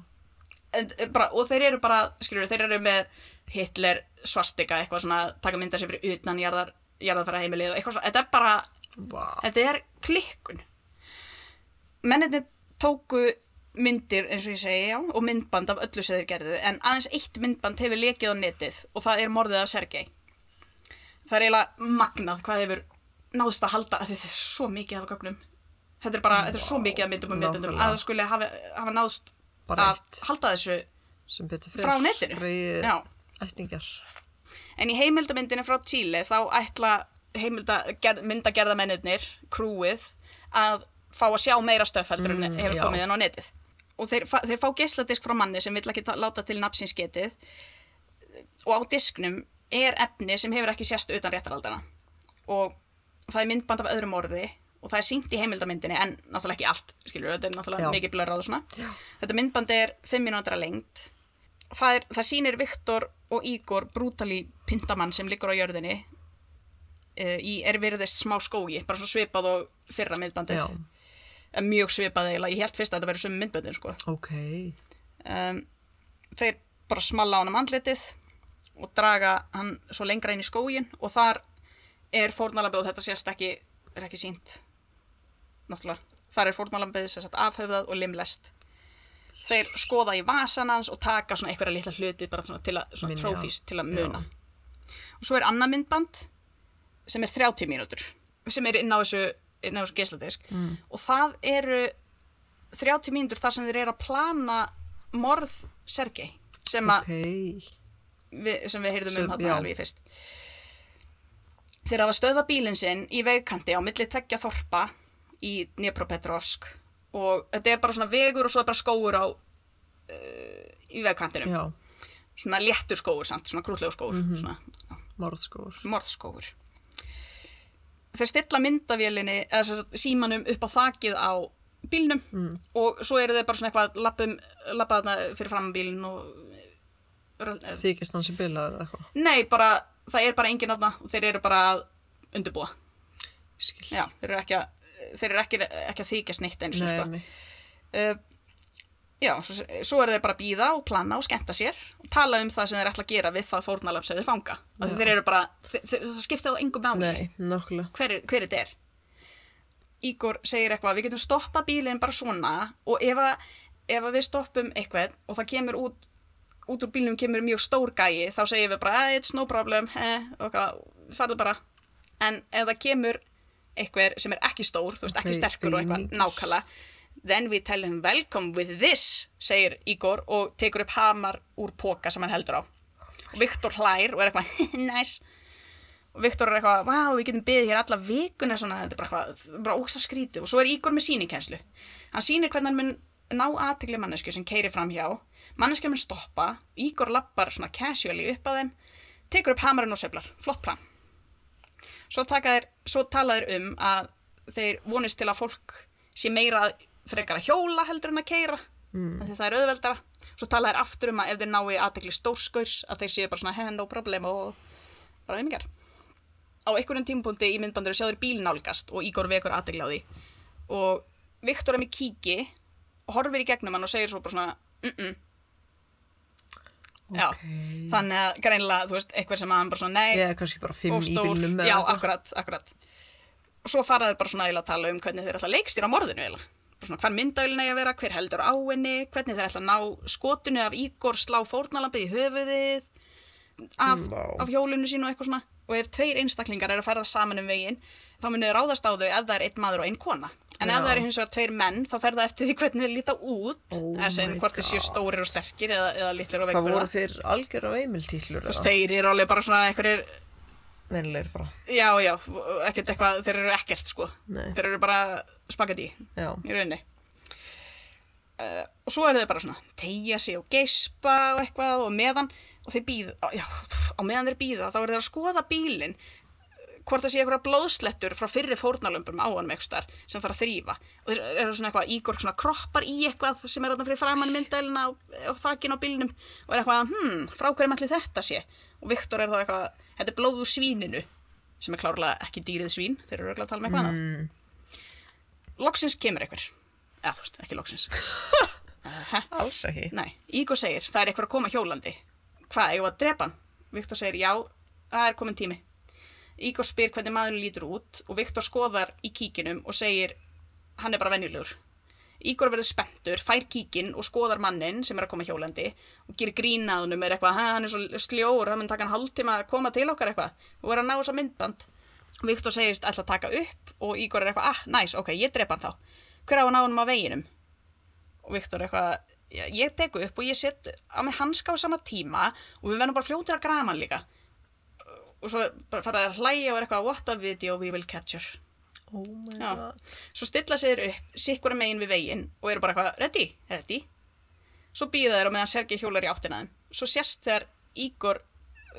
en, en bara, og þeir eru bara skilur, þeir eru með Hitler svastika eitthvað svona, taka mynda sér fyrir utan jarðar, jarðarfæra heimilið og eitthvað svona, þetta er bara Vá. þetta er klikkun menninni tóku myndir eins og ég segi já og myndband af öllu sem þeir gerðu en aðeins eitt myndband hefur lekið á netið og það er morðið af Sergei það er eiginlega magnað hvað hefur náðst að halda að þetta er svo mikið af gögnum þetta er bara, þetta er svo mikið af myndum og myndbandum að það skulle hafa, hafa Bara að halda þessu. Frá netinu? Ættingar. En í heimildamyndinu frá Chile þá ætla myndagerðamennir, krúið, að fá að sjá meira stöf heldur en Mm, hefur komið inn á netið. Og þeir, þeir fá geisladisk frá manni sem vill ekki ta- láta til nafnsins getið og á disknum er efni sem hefur ekki sérst utan réttaraldana. Og það er myndband af öðrum orði og það er sínt í heimildamyndinni en náttúrulega ekki allt, skilur, þetta er náttúrulega Já. mikið blörrað og svona. Já. Þetta myndband er 5 mínútur að lengt. Það, er, það sýnir Viktor og Ígor brútali pindamann sem liggur á jörðinni uh, í er virðist smá skógi, bara svo svipað og fyrra myndbandið. Já, Mjög svipað eiginlega, ég held fyrst að þetta verið sömu myndbandið, sko. ok. Um, þeir bara smalla á hann um andlitið og draga hann svo lengra inn í skógin og þar er fórnalambið og þetta sést ekki, er ekki sínt náttúrulega, þar er fórnalambið sem sagt afhöfðað og limlest þeir skoða í vasan hans og taka svona einhverja litla hluti bara til að, svona trófís til að muna Já. Og svo er annað myndband sem er 30 mínútur sem er inn á þessu, inn á þessu geisladisk mm. og það eru 30 mínútur þar sem þeir eru að plana morð Sergei sem, Ok, okay. sem við heyrðum Sem- um já. alveg í fyrst þeir hafa stöðva bílinn sinn í vegkanti á milli tveggja þorpa í Dnipropetrovsk og þetta er bara svona vegur og svo er bara skóur á uh, í vegkantinum já, svona léttur skóur samt, svona grútlegu skóur Mhm. svona já, morðskór. morðskóur þeir stilla myndavélinni eða símanum upp á þakið á bílnum Mm. og svo eru þeir bara svona eitthvað lappum, lappa þarna fyrir fram bílinn og Þykist hann sem bilaður eða eitthvað. nei, bara, það er bara enginn aðna og þeir eru bara að undirbúa Skil. já, þeir eru ekki að þeir eru ekki, ekki að þykjast neitt eins og Nei, sko. nei. uh, já, svo, svo eru þeir bara að býða og plana og skemmta sér og tala um það sem þeir ætla að gera við það fórnalam sem þeir fanga þeir eru bara, þeir, þeir, það skipta á engum máli Nei, nokkulega. hver, hver er Ígor segir eitthvað, við getum stoppa bílinn bara svona og ef, að, ef að við stoppum eitthvað og það kemur út út úr bílnum kemur mjög stór gæi þá segir við bara, "Ah, it's no problem eh, hvað, farðu bara en ef það kemur eitthvað sem er ekki stór, þú veist, ekki sterkur og eitthvað aumingjur. Then we tell him welcome with this segir Ígor og tekur upp hamar úr póka sem hann heldur á. Og Viktor hlær og er eitthvað nice. Og Viktor er eitthvað, vá, við getum byggðið hér alla vikuna svona, þetta er bara eitthvað, bara ógsta skrítið. Og svo er Ígor með sýnikenslu hann sýnir hvernig hann mun ná aðtegli mannesku sem keiri fram hjá. Mannesku mun stoppa, Ígor lappar svona casually upp að þeim tekur upp hamarinn og söflar, flott plan. Svo, þeir, svo tala þeir um að þeir vonist til að fólk sé meira frekar að hjóla heldur en að keira mm. því það er auðveldara. Svo tala þeir aftur um að ef þeir nái aðtegli stórskaus að þeir séu bara svona, hey, no problem og bara ykkar á einhverjum tímapunkti í myndbandur sjá þeir bíl nálgast og Ígor vekur aðtegli á því. Og Viktor er með kíki og horfir í gegnum hann og segir svo bara svona mm -mm. Já, Ok. þannig að greinlega, þú veist, eitthvað sem að hann bara svona, nei, er kannski bara fimm og í bílnum já, akkurat, akkurat. Og svo fara þeir bara svona að tala um hvernig þeir ætla að leikstýra morðinu eiginlega svona hvar myndælinn eigi að vera, hver heldur á henni hvernig þeir ætla að ná skotinu af Ígor slá fórnalampið í höfuðið af, Vá. af hjólinu sínu og eitthvað svona og ef tveir einstaklingar eru að ferða saman um veginn þá munið ráðast á þau ef það er einn maður og einn kona en ef það eru hins vegar tveir menn þá fer það eftir því hvernig þeir líta út Oh að my hvort þeir séu stórir og sterkir eða, eða litlir og Hvað veikburða voru þeir algjör af eimiltítlur þú veist, þeir eru alveg bara svona einhverjir Vennilegir bara. Já, já, ekkert eitthvað, þeir eru ekkert sko. Nei. Þeir eru bara spagetti Já. í rauninni. Uh, og svo eru þeir bara svona, tegja sig og geispa og eitthvað og meðan, og þeir býða, já, á meðan þeir býða, þá eru þeir að skoða bílinn, hvort það sé eitthvað blóðslettur frá fyrri fórnalömpum á hann eitthvað sem þarf að þrýfa. Og þeir eru svona eitthvað, Ígor svona kroppar í eitthvað sem er þarna fyrir framann myndælina og, og þakin á bílnum og er eitthvað, hm, frá hverjum allir þetta sé? Og Viktor er þá eitthvað, þetta er blóð úr svíninu, sem er klárlega ekki dýrið svín, þeir eru að tala með eitthvað annað. Loksins kemur einhver, eða þú veist, ekki loksins. Alls ekki. Nei, Ígor segir, það er eitthvað að koma hjólandi. Hvað, eigum við að drepa hann? Viktor segir, já, það er komin tími. Ígor spyr hvernig maðurinn lítur út og Viktor skoðar í kíkinum og segir, hann er bara venjulegur. Ígor verður spenntur, fær kíkin og skoðar mannin sem er að koma hjólandi og gerir grínaðunum er eitthvað, "Ha, hann er svo sljór, það mun taka hann hálftíma að koma til okkar eitthvað og er að ná þess að myndband. Viktor segist ætla að taka upp og Ígor er eitthvað, ah, næs, ok, ég drepa hann þá. Hver á að ná hann á veginum? og Viktor eitthvað "Já, ég teku upp og ég set á mig hanska á sama tíma og við verðum bara fljótir að grama hann líka og svo fara að hlæja og er eitthvað what a video we will capture Oh my Já. god. svo stilla sér upp, sikkur megin við veginn og eru bara eitthvað, ready, ready svo býða þeir og meðan Sergi hjólar í áttina þeim svo sést þegar Ígor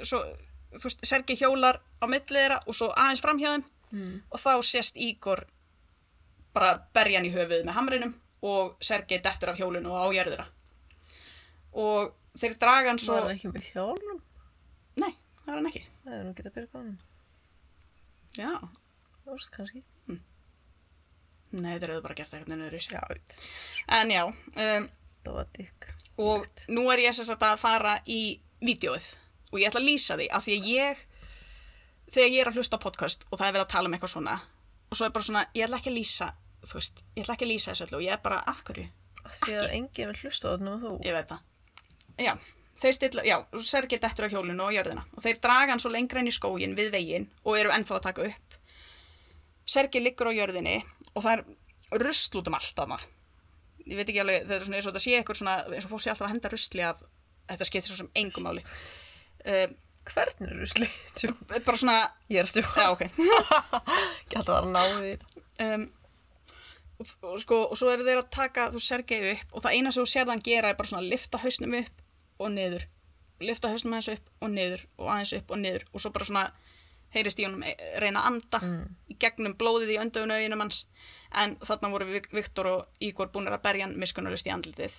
svo, þú veist, Sergi hjólar á milli þeirra og svo aðeins framhjá þeim Mm. og þá sést Ígor bara berja hann í höfuð með hamrinum og Sergei dettur af hjólinu og á jörðina og þeir draga hann svo Var hann ekki með hjálm? nei, það var hann ekki Það er nú getað byrjað honum. já, Óst kannski. nei, þeir eru bara gert eitthvað nöður í sig Já, en já, um, Það var dykk. og nú er ég sem sagt að fara í vídeoið og ég ætla að lýsa því af því að ég þegar ég er að hlusta á podcast og það er verið að tala um eitthvað svona og svo er bara svona, ég ætla ekki að lýsa þú veist, ég ætla ekki að lýsa þessu öllu og ég er bara, af hverju? Því að enginn vil hlusta á þetta nema þú. Ég veit það. Já, þeir stilla, já, Sergei dettur af hjólinu og jörðina og þeir draga hann svo lengra inn í skógin við veginn og eru ennþá að taka upp. Sergei liggur á jörðinni og það er rusl út um allt af ég veit ekki alveg, það er svona eins og þetta sé eitthvað svona, eins og fólk sé alltaf að henda rusli af þetta skiptir svo sem engum máli uh, Hvernig er rusli? Tjú, bara svona, Ég er að stjóka. já ok Ég ætla að vera að ná því þetta. um, og, og, sko, og svo eru þeir að taka þú Sergei upp og það eina sem þú sér þann gera er bara svona að lifta hausnum upp og niður lifta hausnum aðeins upp og niður og aðeins upp og niður og svo bara svona heyrist í honum e- reyna að anda í gegnum blóðið í öndöfun auðinum hans en þarna voru Vik- Viktor og Ígor búinir að berja hann miskunnulist í andlitið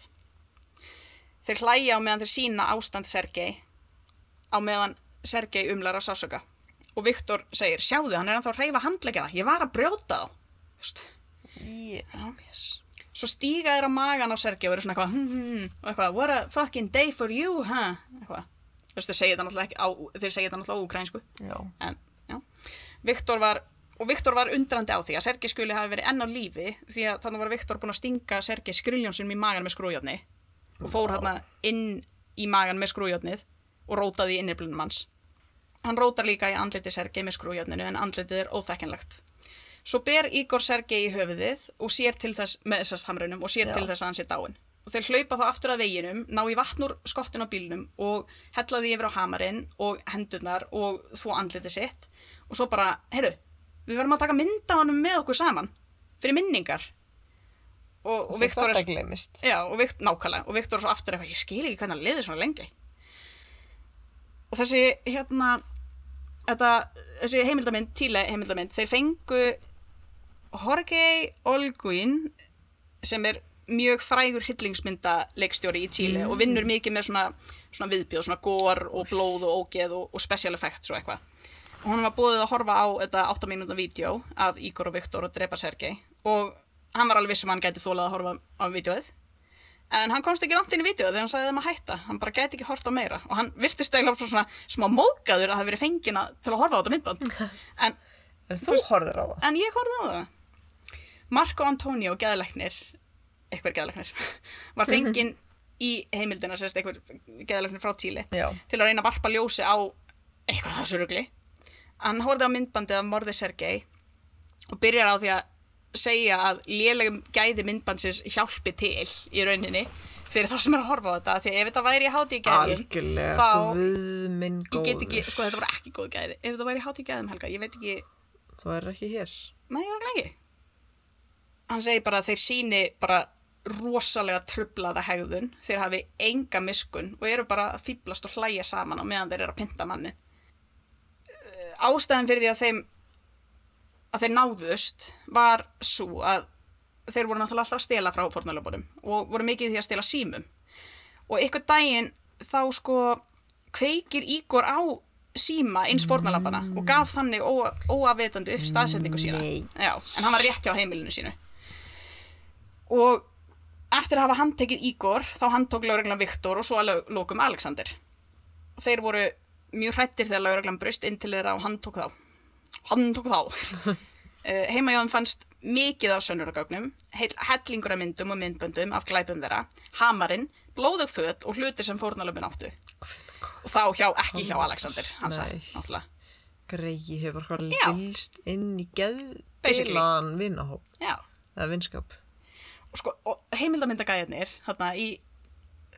þeir hlæja á meðan þeir sína ástand Sergei á meðan Sergei umlar af sásöka og Viktor segir, sjáðu, hann er ennþá að reyfa handlegjana ég var að brjóta þá. Þú veist, Yes. svo stíga þeir á magan á Sergei og eru svona eitthvað hm, hm, hm, og eitthvað, what a fucking day for you huh? þú veist, þeir segja þetta náttúrulega ekki á, á Já. en, já, Viktor var og Viktor var undrandi á því að Sergei skuli hafi verið enn á lífi því að þannig var Viktor búin að stinga Sergei skriljónsunum í magan með skrújárni og fór hérna inn í magan með skrújárnið og rótaði í inniblunum hans hann rótar líka í andliti Sergei með skrújárninu en andlitið er óþekkanlegt Svo ber Ígor Sergei í höfuðið og sér til þess, með þessast hamrunum og sér Já. til þess að hann sé dáin. Og þeir hlaupa þá aftur að veginum, ná í vatn úr skottin á bílnum og hella því yfir á hamarinn og hendurnar og þvó andlitið sitt. Og svo bara, heyrðu, við verðum að taka mynda honum með okkur saman, fyrir minningar. Og, og Viktor er, nákvæmlega, og Viktor er svo aftur eitthvað, ég skil ekki hvernig hann liði svona lengi. Og þessi, hérna, þetta, þessi heimildamind, Tíle heimildamind, þeir fengu Jorge Olguín sem er mjög frægur hillingsmynda leikstjóri í Tíle og vinnur mikið með svona, svona viðbjóð, svona gór og blóð og ógeð og, og special effects og eitthvað. Og hún var búið að horfa á þetta 8 mínúta vídeo af Ígor og Viktor og drepa Sergei og hann var alveg vissum að hann gæti þólað að horfa á vídeoið. En hann komst ekki langt inn í vídeoið þegar hann sagði þeim að hætta. Hann bara gæti ekki horta meira. Og hann virtist eiginlega svona smá móðgæður að það verið fengina til að horfa á þetta myndband. En En þú horfður á það. En ég horfði á það. Marco Antonio, geðleiknir, eitthvað geðleiknir, var fenginn í heimildina, sérst eitthvað geðleiknir frá Tíli, Já. til að reyna að varpa ljósi á eitthvað þessu rugli. Hann horfði á myndbandið af morði Sergei og byrjar á því að segja að lélegum gæði myndbandsins hjálpi til í rauninni fyrir þá sem er að horfa á þetta, því ef þetta væri í hátíð gæðin, Algjörlega, guð minn get ekki, góður. sko þetta voru ekki góð gæði, ef þetta væri í hátíð gæðum Helga, ég veit ekki, Þú er ekki hér. Nei, ég var ekki. Hann segir bara að þeir síni bara rosalega trublaða hegðun, þeir hafi enga miskun og eru bara að fýblast og hlæja saman á meðan þeir eru að pynta manni. Ástæðan fyrir því að þeim að þeir náðust var svo að þeir voru náttúrulega alltaf að stela frá fórnalöpunum og voru mikið því að stela símum. Og ykkur daginn þá sko kveikir Ígor á síma eins fórnalöpana og gaf þannig ó, óafvitandi upp staðsetningu sína. Já, en hann var rétt hjá heimilinu sínu. Og eftir að hafa handtekið Ígor, þá handtók lauruglan Viktor og svo að lokum Alexander. Þeir voru mjög hrættir þegar lauruglan brust inn til þeirra og handtók þá. Handtók þá. uh, heimajóðum fannst mikið af sönnuragögnum, hellingur af myndum og myndböndum af glæpum þeirra, hamarinn, blóðug föt og hlutir sem fórnalöfin áttu. Og þá hjá, ekki hjá Alexander, hann sagði, Nei. náttúrulega. Greiði hefur hvað Já. lilst inn í geðbilaðan vinnahóp. Já. Eða vinskap. og, sko, og heimildamindagæðinir þarna í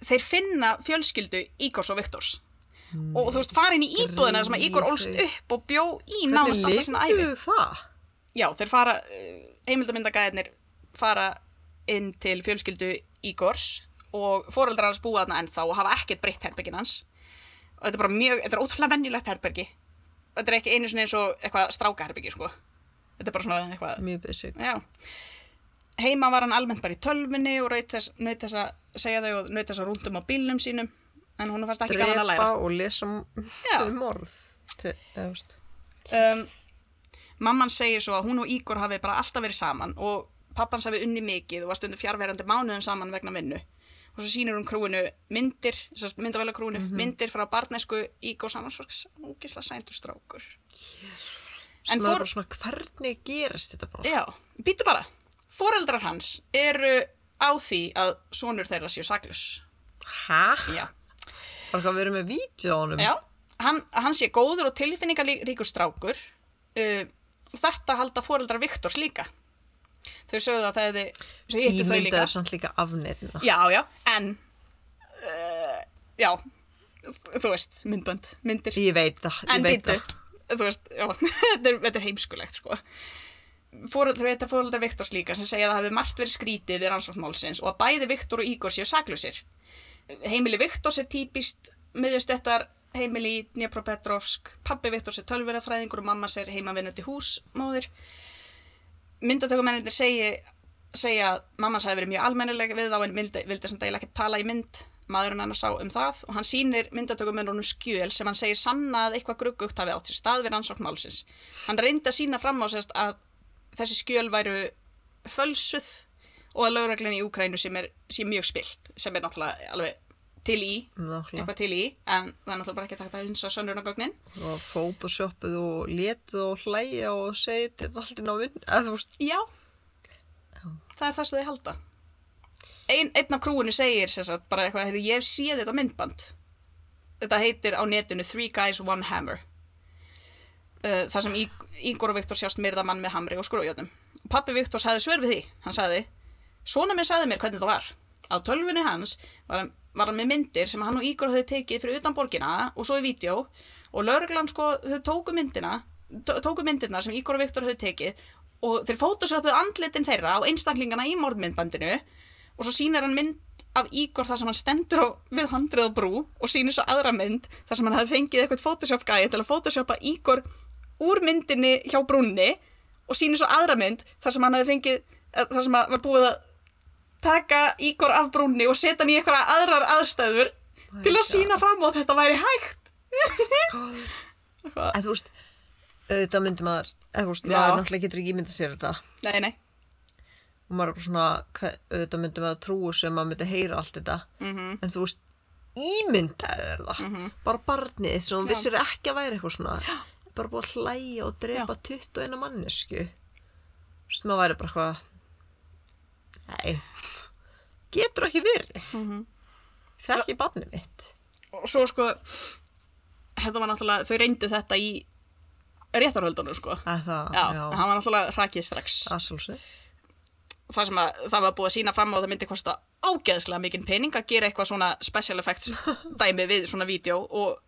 þeir finna fjölskyldu Ígors og Viktors og þú veist fara inn í íbúðina sem að Ígor ólst Gríðau. upp og bjó í nánast alltaf sinna æfi lifðu það? já þeir fara heimildamindagæðinir fara inn til fjölskyldu Ígors og foreldrar hans búa þarna ennþá og hafa ekkert breytt herbergin hans og þetta er bara mjög, þetta er ótrúlega venjulegt herbergi þetta er ekki einu sinni eins og eitthvað strákaherbergi sko þetta er bara svona eitthvað Mjög basic. Já. heima var hann almennt bara í tölvunni og naut þess að segja þau og naut þess að rúndum á bílnum sínum en hún fannst ekki gaman að drepa læra og lesa um morð um, mamman segir svo að hún og Ígor hafi bara alltaf verið saman og pappans hafi unni mikið og var stundu fjárverandi mánuðum saman vegna vinnu og svo sýnir hún krúinu myndir myndavæla krúinu, myndir frá barnesku Ígor samansvorks, ógisla sæntur strákur en fór- svona, hvernig gerist þetta bara Já, býtu bara. Foreldrar hans eru á því að sonur þeirra séu saklus. hæ? Já. Bara hvað við erum með vídeo á honum Já, hann, hann sé góður og tilfinningaríkur strákur. Uh, þetta halda foreldrar Viktors líka. Þau sögðu að það þau hittu þau líka. ímyndaður samt líka afnirna Já, já, en, uh, já, þú veist, myndbönd, myndir. ég veit það, ég En veit það þú veist, já, þetta er, þetta er heimskulegt, sko. Fóreldrar, þetta fóreldrar Viktors líka sem segja að það hefði margt verið skrítið við rannsóknmálsins og að bæði Viktor og Ígor séu saklusir. Heimili Viktors er típist miðjustettar heimili í Dnjepropetrovsk, pappi Viktors er tölvunafræðingur og mamma sér heimavinnandi húsmóðir. Myndatökumennindir segi, segja að mamma sæði verið mjög almennileg við þá en vildi, vildi sem dæla ekki tala í mynd maðurinn hann sá um það og hann sýnir myndatökumennunum skjöl sem hann segir sanna að eitthvað gruggugt hafi átt sér stað við rannsókn málsins. Hann reyndi að sína fram á sérst að þessi skjöl væru fölsuð og að lauraglinni í Úkrænu sem er, sem er mjög spilt, sem er náttúrulega alveg til í, Nákvæmlega. eitthvað til í, en það er náttúrulega bara ekki takt að hunsa sönnurnagögnin. og photoshopuð og letuð og hlæja og segið þetta allt inn á vinn veist, Já, það er það sem þau halda. Ein, einn af krúinu segir sagt, bara eitthvað, heyrðu, ég séð þetta myndband. Þetta heitir á netinu Three Guys, One Hammer. Uh, þar sem Ígor og Viktor sjást myrða mann með hamri og skrújóðum. Pappi Viktor sagði svör við því. Hann sagði, svona minn sagði mér hvernig það var. Á tölvunni hans var hann, var hann með myndir sem hann og Ígor höfðu tekið fyrir utan borgina og svo í vídeo og lögreglan sko, þau tóku myndina tó- tóku myndirna sem Ígor og Viktor höfðu tekið og þeir fótosöpuðu andlitin þeirra á einstaklingana í morðmyndbandinu og svo sýnir hann mynd af Ígor þar sem hann stendur á, við handrið á brú og sýnir svo aðra mynd þar sem hann hafi fengið eitthvað photoshop gæði til að photoshopa Ígor úr myndinni hjá brúnni og sýnir svo aðra mynd þar sem hann hafi fengið eh, þar sem hann var búið að taka Ígor af brúnni og setja hann í eitthvað aðrar aðstæður til að sína fram á að þetta væri hægt. Eitthvað. eða þú veist auðvitað myndi maður eða þú veist, Já. maður náttúrulega getur ekki ímyndað sér þetta. Nei, nei, og maður er bara svona, auðvitað myndi maður trúi sem maður myndi heyra allt þetta. Mhm. en þú veist, ímyndaður það. Bara barnið sem þú Já. vissir ekki að væri eitthvað svona. Bara búið að hlæja og drepa 21 mannesku þú veist, maður væri bara eitthvað nei. Getur ekki verið. Mhm. það er ekki barnið mitt. Og svo sko þetta var náttúrulega, þau reyndu þetta í réttarhöldunum sko. Að það, já, já, hann var náttúrulega hrakið strax. Aðsálsvið það sem að það var búið að sína fram á að það myndi kosta ágeðslega mikinn pening að gera eitthvað svona special effects dæmi við svona vídeo og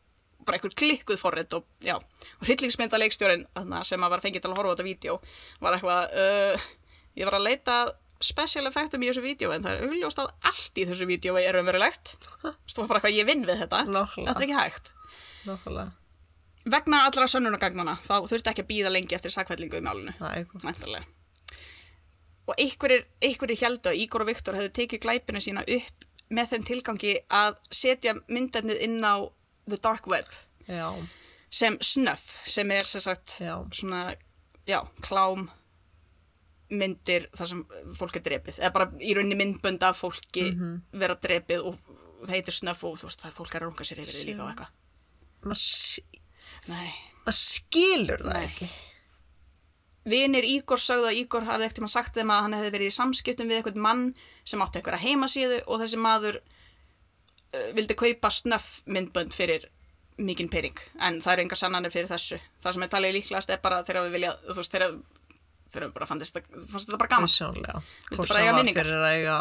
bara eitthvað klikkuð forrið og já, og hryllingsmynda leikstjórin sem að var fengið til að horfa á þetta vídeo var eitthvað uh, ég var að leita að special effectum í þessu vídeo en það er augljóst að allt í þessu vídeo er umverulegt var bara eitthvað ég vinn við þetta. Nákvæmlega. þetta er ekki hægt. Nákvæmlega, vegna allra sönnunagangnana þá þurfti ekki að býða lengi eftir sakvellingu í eitthvað Væntanlega. Og einhverjir, heldu að Ígor og Viktor hefðu tekið glæpinu sína upp með þeim tilgangi að setja myndefnið inn á the dark web. Já, sem snuff, sem er sem sagt svona, já, klám myndir þar sem fólk er drepið, eða bara í rauninni myndbönd af fólki vera drepið og það heitir snuff og þú veist, það er fólk að runga sér yfir því líka og eitthvað. maður maður skilur það Nei. ekki. Vinir Ígor sögðu að Ígor hafði ekkert tíma sagt þeim að hann hefði verið í samskiptum við eitthvað mann sem átti eitthvað heimasíðu og þessi maður uh, vildi kaupa snöff myndbönd fyrir mikinn pening. En það eru engar sannanir fyrir þessu. Það sem er talið líklegast er bara þegar við vilja þú veist þegar þegar við bara fannst þetta, bara gaman. Sjónlega. Hvort eiga var fyrir að eiga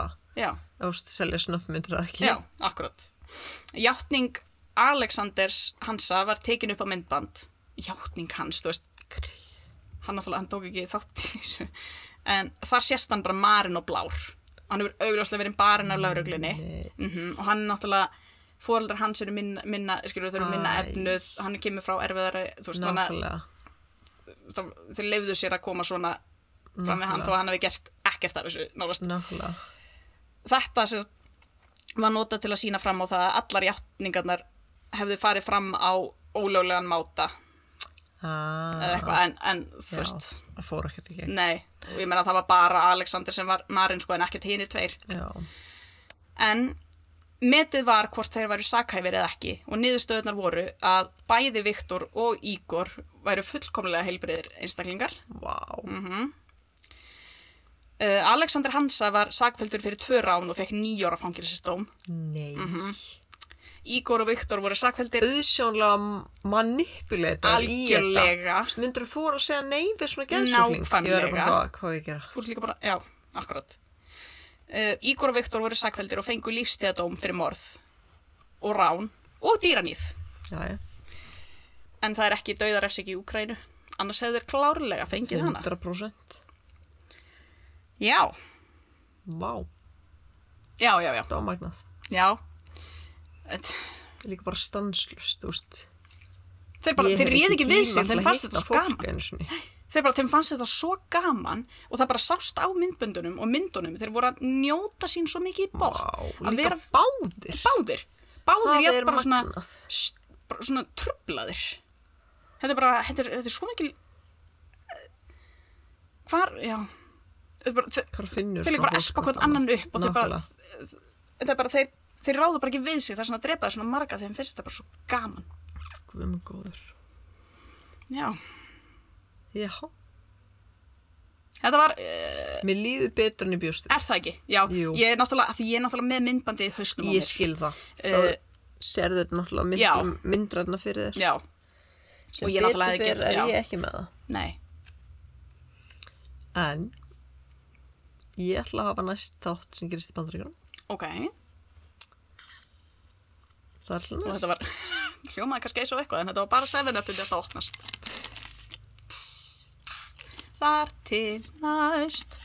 ást selja snöffmyndir eða ekki. Já, akkurat. Játning Alexanders Hansa var tekin upp á myndband. Játning hans, þú veist. Hann náttúrulega, hann tók ekki þátt í þessu. En þar sést hann bara marinn og blár. Hann hefur augljóslega verið barinn af lauruglunni mm og hann náttúrulega fóreldrar hans eru minna, minna skilur þau eru minna efnuð. Hann kemur frá erfiðari þú veist, þannig að þau leifðu sér að koma svona fram með hann þó að hann hefði gert ekkert af þessu nálast. Nákvæmlega. Þetta sem var notað til að sína fram á það að allar játningarnar hefðu farið fram á ólöglegan máta Ah, eða eitthvað en, en þú veist, það fór ekkert í gegn. nei, og ég meina að það var bara Alexander sem var marinn sko en ekkert hinni tveir. Já, En metið var hvort þeir væru sakhæfir eða ekki og niðurstöðunar voru að bæði Viktor og Ígor væru fullkomlega heilbriðir einstaklingar. vá. Mm. Uh, Alexander Hansa var sakfældur fyrir tvö rán og fekk nýjóra fangilsistóm. Nei. Mhm. Ígor og Viktor voru sakfældir Auðsjónlega þetta. algjörlega. Myndur þú að segja nei við svona geðsjúkling? Nákvæmlega. Þú ert líka bara, já, akkurat. Uh, Ígor og Viktor voru sakfældir og fengu lífstíðadóm fyrir morð og rán og dýranýð. Já, já. En það er ekki dauðarefsik í Úkrænu. Annars hefur þeir klárlega fengið hana. 100%. Já, Vá, já, já, já. það var magnað. Já. Ég líka bara stanslust, þú veist. Þeir, bara, Ég þeir hef réð ekki við sig, til þeim að fannst hitta þetta svo gaman. fólk einu sinni. Þeir bara, þeim fannst þetta svo gaman og það bara sást á myndböndunum og myndunum. Þeir voru að njóta sín svo mikið í bótt. Vá, að vera báðir. báðir. Báðir ég er bara svona, bara svona trublaðir. Þetta er bara, þetta er, þetta er svo mikil... Hvar, já. Þetta er bara, þeir, þeir líka bara espa hvern annan upp og þeir bara, þetta er bara, þeir, þeir ráða bara ekki við sig. Það er svona að drepa þeir svona marga þegar þeim finnst þetta bara svo gaman. Guð minn góður. Já. Já, Þetta var, uh, mér líður betur en ég bjóst. er það ekki? Já, Jú. ég er náttúrulega, því ég er náttúrulega með myndbandið í hausnum á Ég mér. skil það. Eh, Þá serðu þetta náttúrulega miklu myndræðna fyrir þér. Já, Sem og ég náttúrulega betur hefði fer gert- er já. ég ekki með það. nei. En ég ætla að hafa næst þátt sem gerist í bandaríkjunum. Ok, Það er næst. þetta var, hljómaði kannski eins og eitthvað, en þetta var bara 7-up til þetta opnast. Þar til næst.